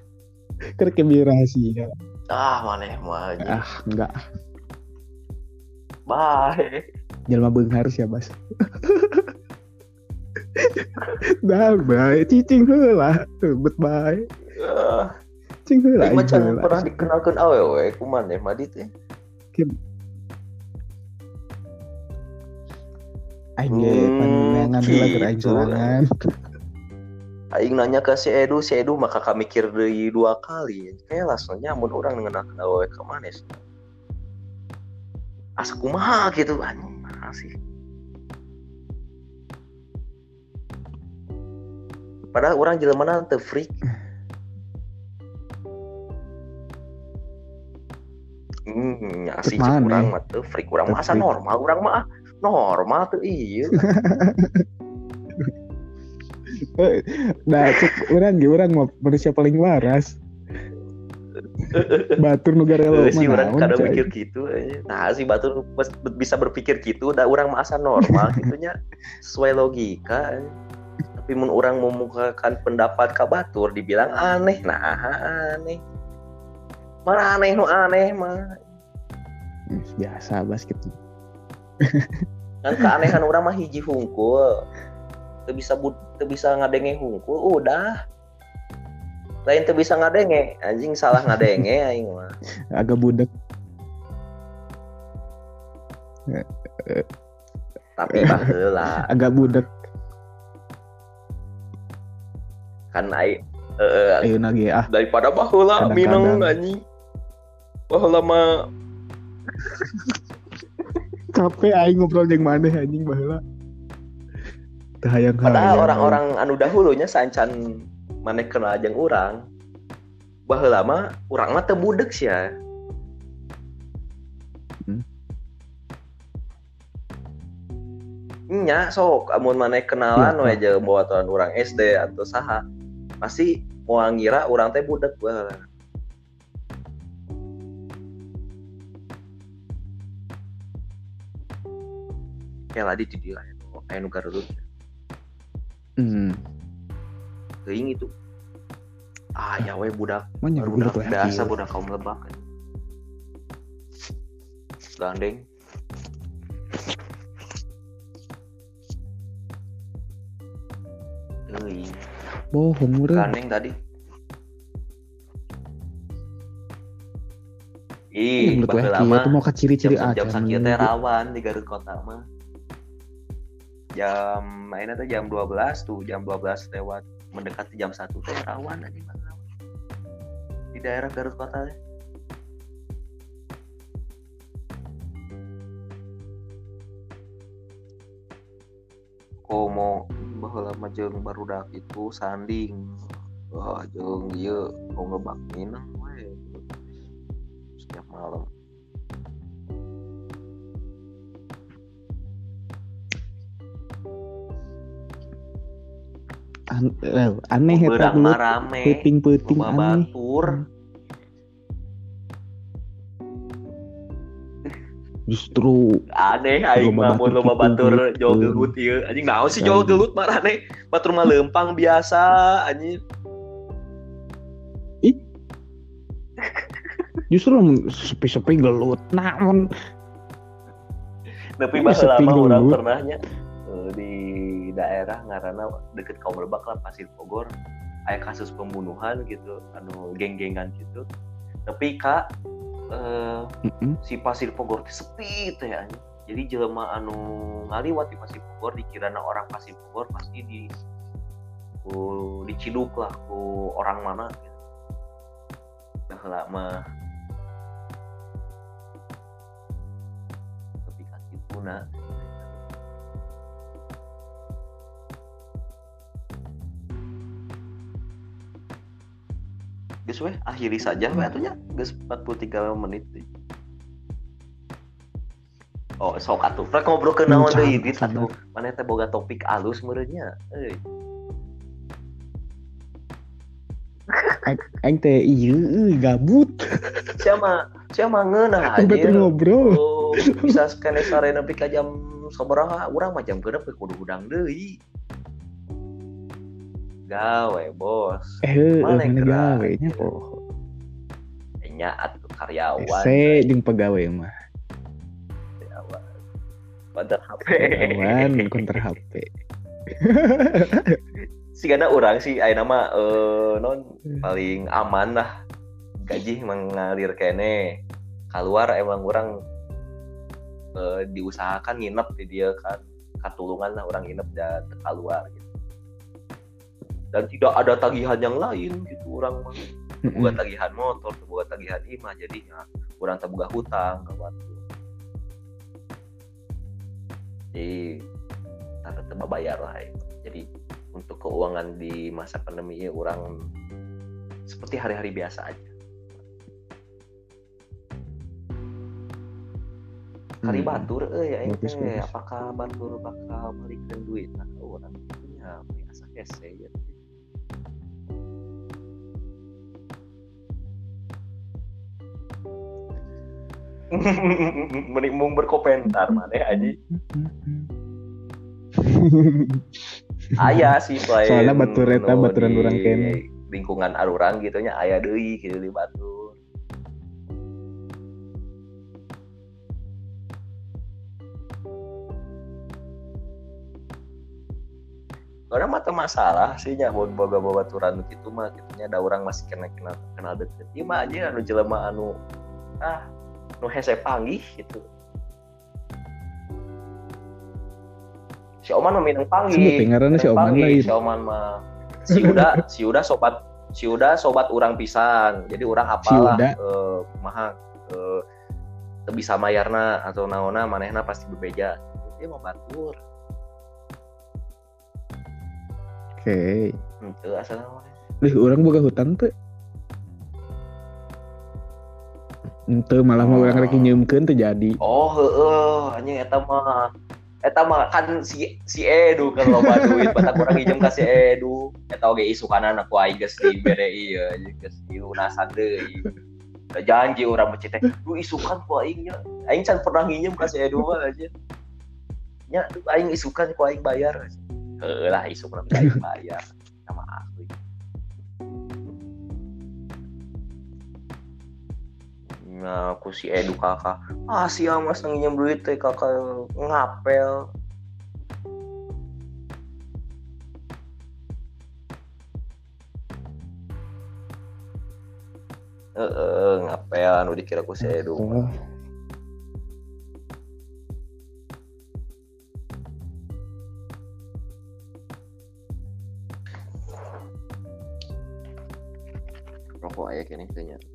Kerja rahasia. Ah, mana mah Ah, enggak. Bye. Jalma harus ya, Bas. Dah, bye. Cicing heula. Bet bye. Uh, Cicing heula. Macam pernah dikenalkan awewe kuman ya, Madit ya. Aing hmm, pandangan heula geus aing sorangan aing nanya ke si Edu si Edu maka kami mikir dari dua kali. Kayak langsung nyamun orang dengan awe ke manis asa kumaha gitu? Anjing sih? Padahal orang jelema teu freak? Hmm, asih kurang mah tuh freak. Kurang masa normal kurang mah normal tuh iya nah cek orang gak orang mau manusia paling waras. Batur negara lo sih orang kadang mikir gitu nah si batur bisa berpikir gitu udah orang masa normal gitunya sesuai logika tapi mun orang memukakan pendapat ka batur dibilang aneh nah aneh. Mana aneh nu aneh mah. Biasa basket kan keanehan orang mah hiji hungkul tuh bisa bud tuh bisa ngadenge hungkul udah. Lain tuh bisa ngadenge anjing salah ngadenge aing mah. Agak budek. Tapi baheula agak budek. Kan aing eh, ayo nage ah. daripada baheula Kadang-kadang. minang anjing. Baheula mah. Capek aing ngobrol jeung maneh anjing baheula teu hayang padahal orang-orang anu dahulunya sancan maneh kenal jeung urang baheula mah urang mah teu budek sia. Hmm. nya sok amun maneh kenalan Iya, we jeung bawaturan urang SD atau saha pasti mau ngira urang teh budek baheula. Kayak ladi di dia aya nu gareureut hmm teuing itu ah ya we budak mana Baru budek budak we biasa akieu. budak kaum lebak kan. Gandeng. Euy, bohong urang gandeng tadi. Ih, we baheula akieu mah tuh mau ka ciri-ciri jam, jam teh rawan di Garut kota mah. Jam mainnya tuh jam 12 tuh, jam 12 lewat mendekati jam 1 teh rawan aja. Di daerah Garut kota komo baheula mah jeung barudak itu sanding. Wah jeung ieu mau minang setiap malam An- eh, aneh eta mah rame. Peuting-peuting loba aneh. batur. Justru aneh aing Loba mah mun batur loba batur jol gelut ieu. Anjing naon sih jol gelut marane batur mah lempang biasa anjing. Justru sepi-sepi gelut naon? Tapi mah urang gelut. pernahnya daerah ngaranna deket kaum lebak lah Pasir Bogor aya kasus pembunuhan gitu anu geng-gengan gitu tapi kak eh, Mm-mm. si Pasir Bogor teh sepi teh anjing. Jadi jelema anu ngaliwat di Pasir Bogor dikirana orang Pasir Bogor pasti di ku diciduk lah ku orang mana gitu. Baheula mah tapi kan kituna Geus weh akhiri saja weh atunya geus 43 menit deh. Oh, sok atuh. Rek ngobrol ke naon Can, deui dit can. atuh. Mana teh boga topik alus meureunnya. Euy. aing teh ieu euy, gabut Sia mah sia mah ngeunah anjir. ngobrol Oh, bisa kene sare nepi ka jam sabaraha urang mah jam genep kudu udang deui. Gawe, bos. eh Mana gawe nya poho Nya atuh karyawan. Ese jeung pegawai mah karyawan. Pada HP. kawan konter HP Sigana orang sih aya nama eh non paling aman lah gaji mengalir kene keluar emang orang eh, diusahakan nginep di dia kan katulungan lah orang nginep dan keluar gitu dan tidak ada tagihan yang lain gitu orang mah bukan tagihan motor bukan tagihan imah jadinya orang tak buka hutang ke waktu jadi tak tetap bayar lah ya. jadi untuk keuangan di masa pandemi ini orang seperti hari-hari biasa aja kali Hmm. batur eh ya ente bagus. apakah batur bakal balikin duit nah orang punya biasa hese ya mending berkomentar mana aja ayah sih selain Soalnya batur eta, nu baturan di urang kene. lingkungan arurang gitu nya ayah deui gitu di batur Orang mah teu masalah sih nya boga babaturan nu kitu mah kitunya ada orang masih kena kenal kenal deket. Ieu mah aja anu jelema anu ah nu hese panggih gitu. Si Oman mah minang panggih. Sebut ngaranna si Oman lain. Si Oman mah si Uda, si Uda sobat si Uda sobat orang pisan. Jadi orang apalah Uda. eh maha teu bisa mayarna atau naona manehna pasti bebeja. Dia mau batur. Oke. Henteu asal nama. Lih, orang boga hutan tuh. Ente malah mau orang rek nyeumkeun teu jadi. Oh, heeh, anjing eta mah eta mah kan si si Edu kan loba duit batak urang ijem ka si Edu. Eta oge isukanan aku aing geus dibere ieu geus dilunasan deui. Da janji urang becet teh, "Lu isukan ku aing nya." Aing can pernah nginjem ka si Edu mah aja. Nya, "Duh, aing isukan ku aing bayar. Heuh lah isuk aing bayar. Sama asli. Nah, aku si Edu kakak ah si Amas nginjem duit teh kakak ngapel Heeh, ngapel anu dikira ku si Edu. Rokok aya kene kayaknya.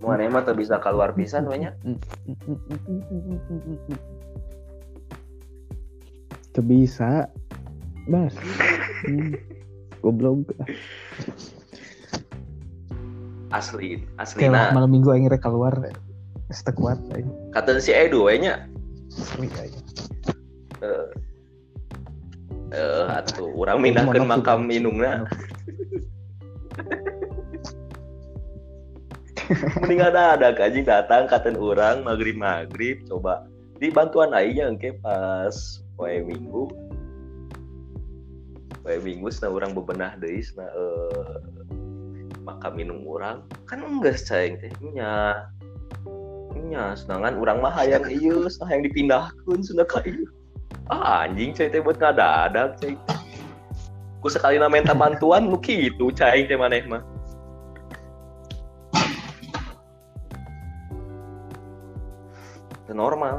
Mana mah teu bisa keluar pisan. Teu bisa. Bas. Goblok. Asli, Kayak aslina. malam minggu aing rek keluar. Teu kuat aing. Kata si Edu we nya. Asli aing. Eh, eh, atuh urang mindahkeun makam tuh? minungna. Mending ada ada anjing datang katen urang maghrib maghrib coba. Di bantuan aing engke pas poe minggu. Poe minggu sana urang bebenah deui sana eh, makam minum urang kan enggak cai teh. Nya. Nya sedangkan urang mah hayang ieu sana yang dipindahkeun sana ka ah anjing cai teh buat ngadadak cai. Ku sekali na minta bantuan lu kitu cai teh maneh mah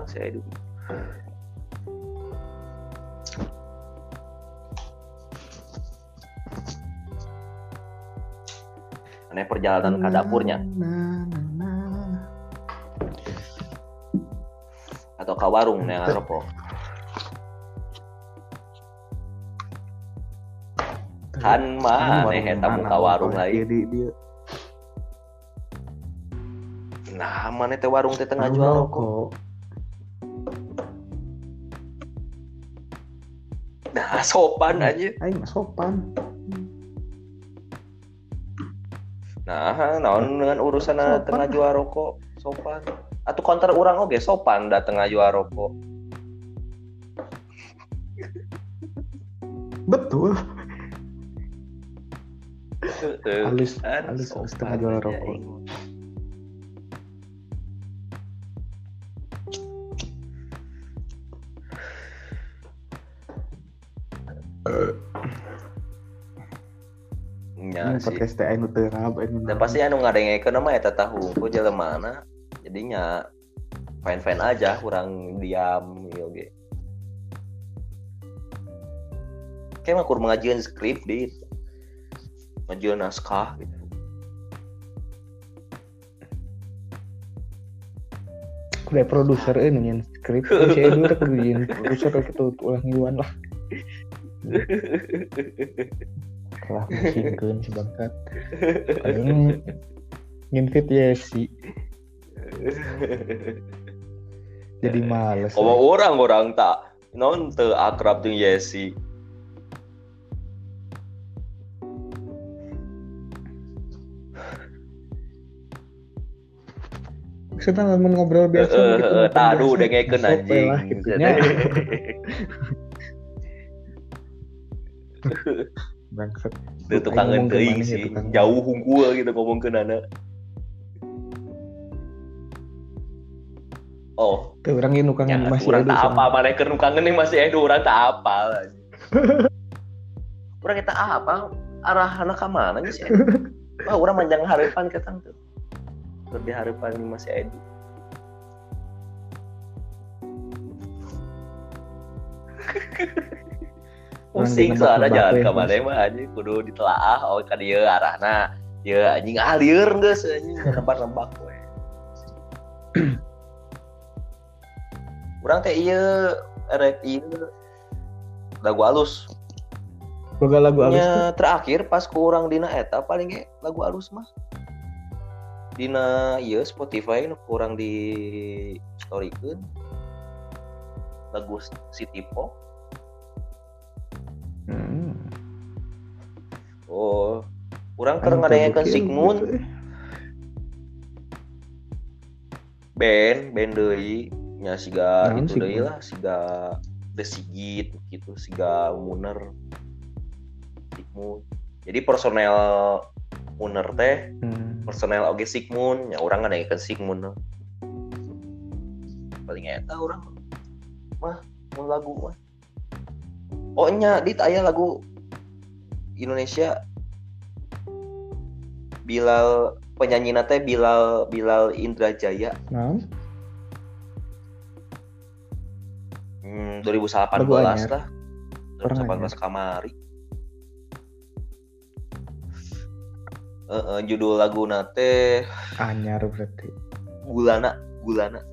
Normal saya hidup. Aneh perjalanan ke dapurnya. Atau ke warung nih ngarepok kan mah aneh eta muka warung lain. Di dia. Nah mana teh warung teh tengah jual rokok nah sopan aja Aing mah sopan. nah naon dengan urusan Sopan. tengah jual rokok sopan atau counter orang oke sopan da tengah jual rokok Betul. Halus, Kan halus, sopan tengah jual rokok. Ini sih. podcast teh anu teu rab anu. Dan pasti anu ngadengekeun mah eta tahu ku mana jadinya fine fine aja kurang diam ieu ge. Kayak mah kur mengajuan skrip di ngajuan naskah gitu. Kudu produser euy nyen skrip. Saya dulu jadi produser itu ulah ngiluan lah. telah menyinggung sebangkat paling ngintip ya sih jadi eh, males kalau eh. orang orang tak non te akrab tuh Yesi kita ngomong ngobrol biasa uh, gitu. Uh, Taruh udah ngeken anjing. Gitu. Bangsat. Itu tukang ke teuing sih. tukang? Jauh hungkul gitu ngomong ke nana. Oh, Tuh orang ini nukangan ya, masih orang tak apa mana nu kangen nih masih edo orang tak apa. Orang kita apa? Arah anak ke mana nih sih? Wah, orang manjang harapan ke tuh. Di harapan ini masih edo. Pusing soalnya jalan we, ke mana mah anjing kudu ditelaah oh ka dieu arahna. Ya anjing lieur geus anjing nebak-nebak we. Urang teh ieu erek ieu lagu halus. Boga lagu halus tuh. Nya terakhir pas ku urang dina eta paling ge lagu halus mah. Dina ieu Spotify nu kurang di storykeun lagu City Pop. Hmm. Oh, urang Anu keur terbukti Sigmund gitu, band band deui nya siga itu deui Sigmund? lah siga The Sigit gitu siga Muner Sigmund jadi personel Muner teh Hmm. personel oge Sigmund nya urang ngadengekeun Sigmund paling eta urang mah mun lagu mah oh nya dit lagu Indonesia Bilal penyanyi teh Bilal Bilal Indrajaya Naon? Hmm, 2018 Lagu anyar. lah. Orang 2018 kamari. Eh, eh, judul lagu nate Anyar berarti. Gulana, Gulana.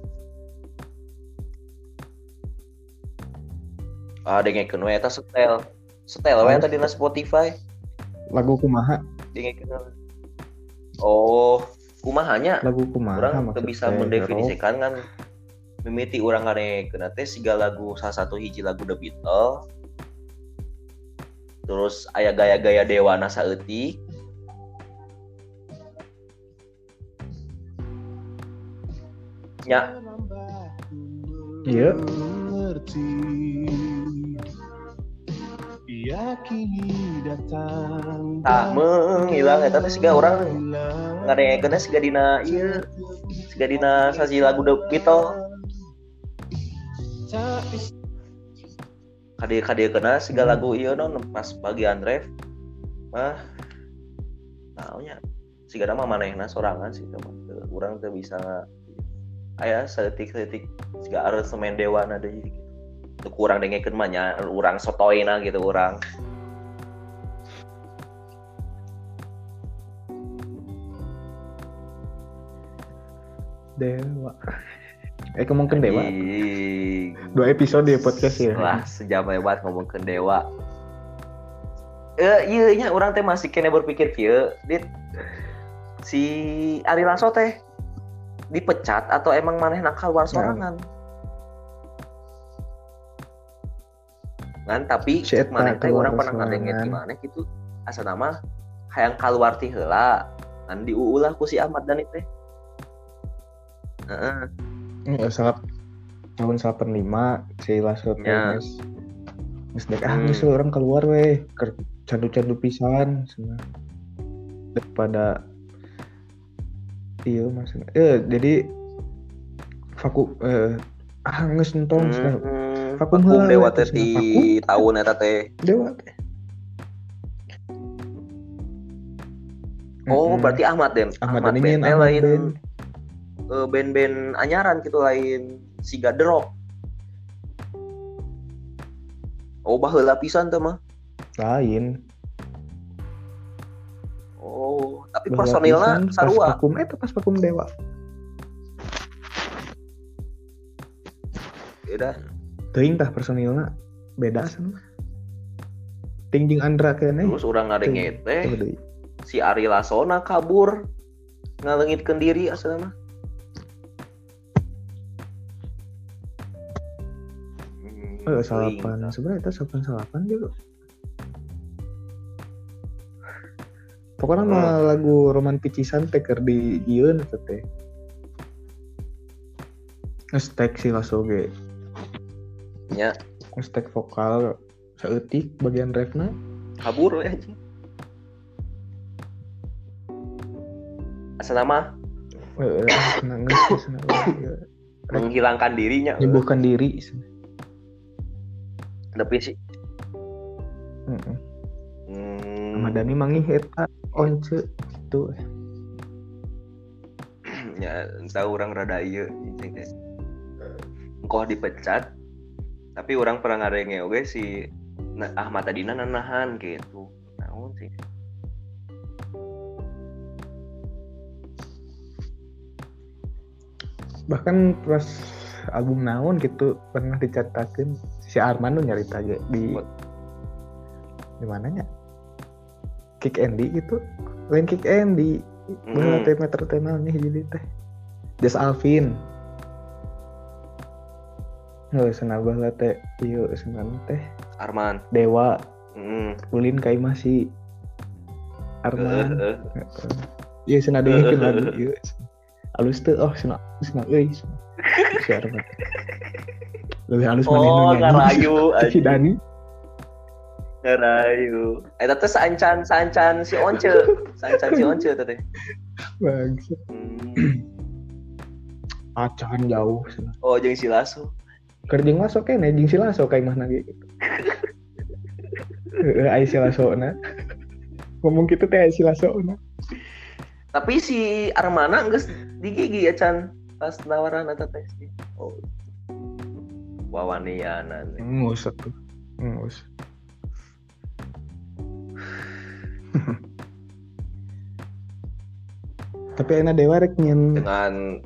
Ah, dengekeun we eta setel. Setel we eta dina Spotify. Lagu kumaha? Dengekeun. Oh, kumahanya? Lagu kumaha Orang bisa teh, mendefinisikan kan mimiti orang ngadengekeun teh siga lagu salah satu hiji lagu The Beatles terus aya gaya-gaya dewana saeutik nya Iya. Yakini datang tah menghilang. Eta teh siga urang ngadengekeun teh siga dina. Ieu siga dina sasi lagu The Beatles. Kade kade kena siga lagu ieu non. Pas bagian ref mah. Taunya. Siga nama manehna sorangan sih teman urang teh bisa. Aya setik-setik siga aransemen dewana deui gitu Teu kurang dengekeun mah nya urang sotoina gitu urang Dewa. Eh ngomongin Dewa. Dua episode ya podcast ya. Wah, sejam lewat ngomongkeun dewa. Eh, iya nya orang teh masih kena berpikir kieu, dit si Ari Lasso teh dipecat atau emang maneh nakal luar sorangan? Kan tapi teh keluar orang pernah ngadengen sorangan. di mana gitu. Asa nama hayang kaluar ti heula. Kan diuulah ku si Ahmad Dhani teh. Heeh. Ya, salah tahun 85 si Lasso teh Ya. geus dek ah Hmm. orang keluar weh candu-candu pisan semua daripada iya maksudnya eh jadi vakum eh ah geus entong cenah. Hmm, Vakum heula, dewa teh di tahun eta teh. dewa teh Oh, Mm-mm. berarti Ahmad Den. Ahmad Ahmad, teh Ahmad lain eh, band-band anyaran gitu lain siga drop. Oh, baheula pisan teh mah. lain Oh, tapi Baheula personilnya pisan, pas sarua. vakum eh pas vakum dewa Beda. Teuing tah personilna beda sana ting jeung Andra kene Terus urang ngadenge teh deui. si Ari Lasona kabur ngalengitkeun diri asal mah. Hmm, Oh, teuing salapan. tah. Sebenarnya itu salapan salapan juga. Pokoknya mah lagu roman picisan teh keur di eta teh. ngestek si lasso ge nya ngestek vokal seetik bagian refna kabur we anjing asa nama menghilangkan dirinya. Nyembuhkan diri. Tapi sih? Heeh. hmm, Ahmad Dhani mangih eta once itu. Ya entah orang rada iya engkau dipecat tapi orang pernah ngarenge oke si na- Ahmad Tadina nanahan gitu. Naon sih. Bahkan pas album naon gitu pernah dicatakan si Arman tuh nyarita ge di di mananya? Kick Andy gitu. Lain Kick Andy bahwa teh meter tenal nih jadi teh. Jas Alvin Nggak senang bahwa teh. Iya senang teh. Arman. Dewa. Hmm. ulin kai masih. Arman. Eh, eh. iya senang dengerin lagu iya halus tuh oh senang senang euy si Arman. Lebih halus oh manehna nyanyi. ngarayu si. Dani. Ngarayu eh tapi sancan sancan si Once. Sancan si Once teh. Bagus hmm. acan jauh oh jeung si Lasso kerjeng masuk kan jeung si laso kayak mana gitu. Heeh, aya si laso na. Ngomong gitu teh aya si laso na. Tapi si Armana geus di gigi ya Chan pas nawaran eta teh. Oh. Wawaniana nih. ngusut tuh. Ngus tapi enak dewa rek nyen dengan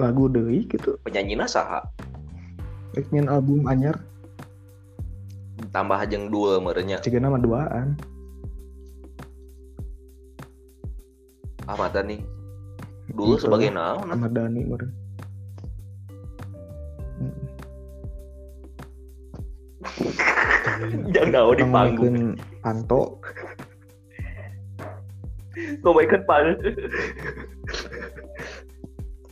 lagu deui gitu penyanyina saha rek nyen album anyar. Tambah jeung dul merenya cigana mah duaan. Ahmad Dhani dulu Gitu. sebagai naon Ahmad Dhani meureun jangan naon di panggung? panto ngomongkeun pang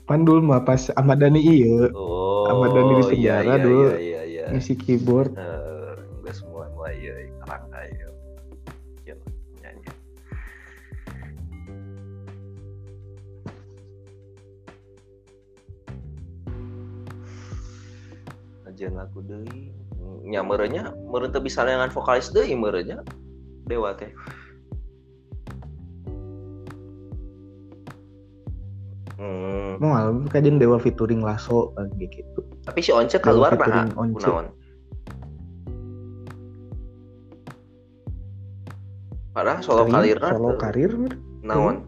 pandul mah pas Ahmad Dhani iya. Oh Ahmad Dhani di iya, penjara iya, dulu. iya iya iya. Ngisi keyboard. Eh, enggak semua mulai iya karang ayo Iya, nyanyi Ajian lagu deui. Nya meureunya meureun teu bisa dengan vokalis deui meureunya. Dewa teh. Hmm. Mau album kajian Dewa featuring Lasso lagi gitu Tapi si Once keluar nah, Once. kunaon? Padahal solo Karir, solo karir naon?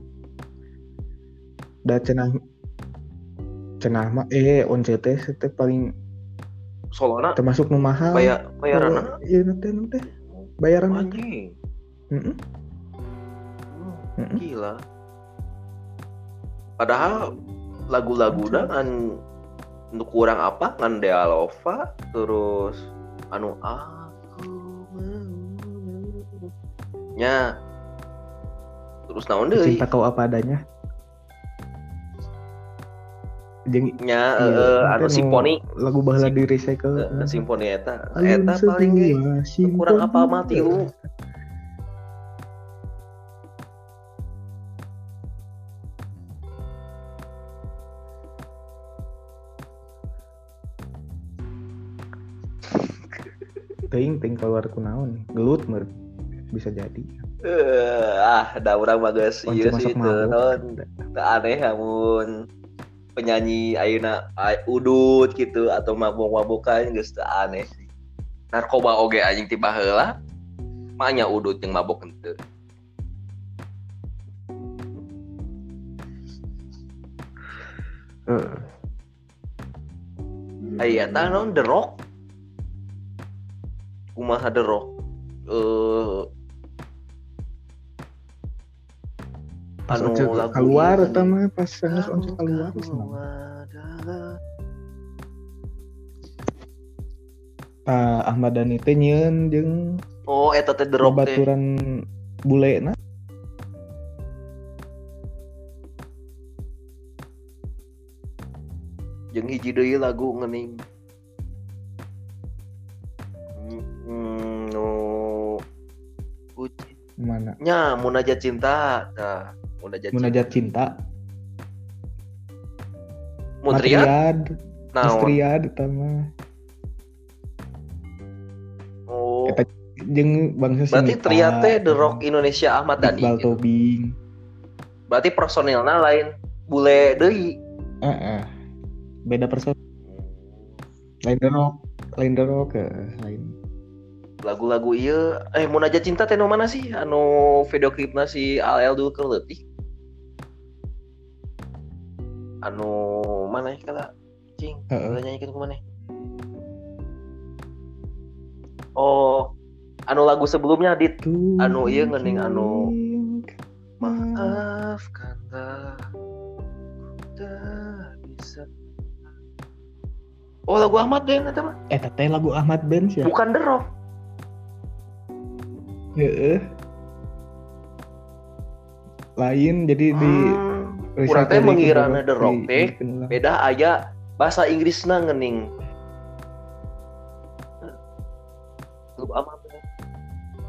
da cenah cenah mah eh once teh teh paling Solona termasuk nu mahal bayar bayaranna iya nanti nanti bayaran anjing. Heeh. Hmm, Mm-mm. Gila. Padahal lagu-lagu dah kan untuk kurang apa? Kan Dealova terus anu aku nya terus naon deui? Cinta kau apa adanya. Jeung nya iya, eh, nanti anu nu simfoni lagu baheula di recycle. eh, simfoni eta. Eta paling kurang apa mati lu ting ting keluar kunaon gelut mer bisa jadi Eh, ah da urang mah geus ieu masak sih teu mabuk. teu aneh amun penyanyi ayeuna ay- udut gitu atau mabok-mabokan geus teu aneh sih. Narkoba oge anjing ti baheula manya udut jeung mabok henteu. Heeh. Aya tah naon The Rock. Kumaha The Rock? Eh pas anu lagu keluar mah pas geus once keluar Ah, Ahmad Dhani teh nyieun jeung Oh, eta teh teh. babaturan bule na jeung hiji deui lagu ngening nya munajat cinta. Tah munajat munajat cinta. Matriad naon Matriad eta mah oh. Eta jeung bangsa berarti Triat teh The Rock Indonesia Ahmad Dhani Iqbal gitu. Tobing. Berarti personilnya lain bule deui. Heeh. beda person. Lain The Rock lain The Rock eh, lain lagu-lagu iya. Eh munajat cinta teh mana sih? Anu video klipna si AL dulu ke leutik. Anu mana ya kala? Cing Heeh. Kala nyanyikan ke mana oh anu lagu sebelumnya dit. Anu, ieu ngening anu, maafkanlah tak bisa. Oh lagu Ahmad Ben eta mah? Eh teh lagu Ahmad Ben ya bukan The Rock Heeh. lain jadi di Hmm, urang teh mengirana The Rock teh beda aya bahasa Inggrisna ngening. Ahmad Ben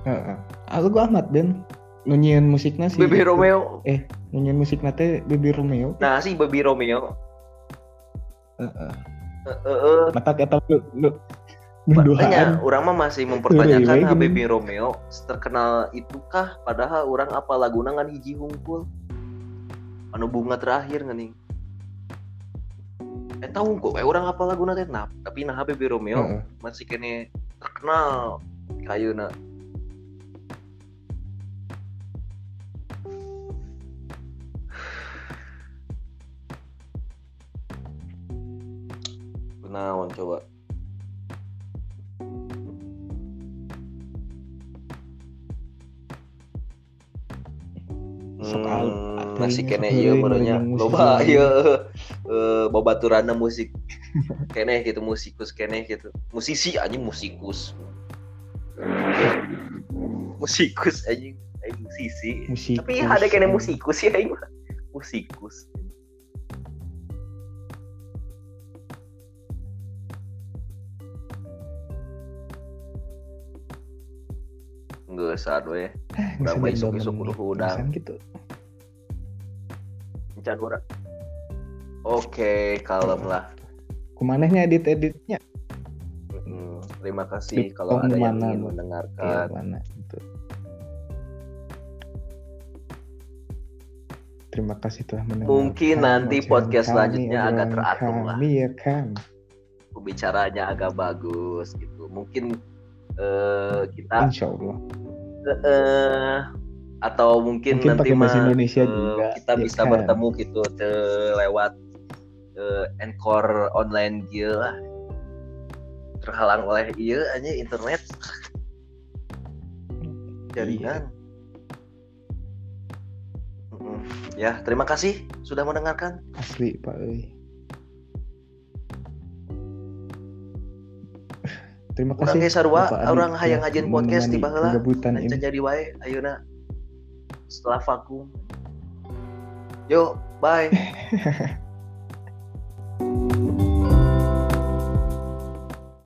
Heeh. Ah, lagu Ahmad Ben. Nunyian musiknya sih Baby Romeo. Nunyian musiknya teh Baby Romeo. Nah si Baby Romeo. Heeh. Heeh. mata kata lu lu Makanya orang mah masih mempertanyakan Iya, iya, Baby Romeo. Terkenal itukah padahal orang apa laguna ngan hiji hungkul anu bunga terakhir ngening eh tahu kok eh orang apa laguna teh? Nah tapi nah Baby Romeo Heeh. masih kene terkenal. Kayuna Kenaon coba masih ini kene ngerenang musik loba eh babaturana musik kene gitu musikus kene gitu. Musisi anjing musikus. Musikus anjing. Musisi. Musik tapi ada kene musikus ya aing musikus. Nggak saat we Udah isuk-isuk kudu hudang. gitu Encan urang. Oke, kalem lah. kumanehnya edit editnya Mm, terima kasih Di kalau ada yang ingin mendengarkan. mana itu Terima kasih telah mendengarkan. Mungkin nanti podcast kami, selanjutnya agak teratur lah. kami, ya kan. Pembicaranya agak bagus gitu. Mungkin eh, kita Insya Allah. eh, atau mungkin, Mungkin nanti mah, Indonesia eh, juga, kita ya bisa kan? bertemu gitu lewat eh, Anchor online gitu lah. Terhalang oleh iya aja internet jaringan. Mm-mm. Ya, terima kasih sudah mendengarkan. Asli Pak euy. Terima kasih. Bapak Adi, orang hayang ya, ngajeun podcast di menemani baheula. jadi wae ayeuna setelah vakum. Yo, bye.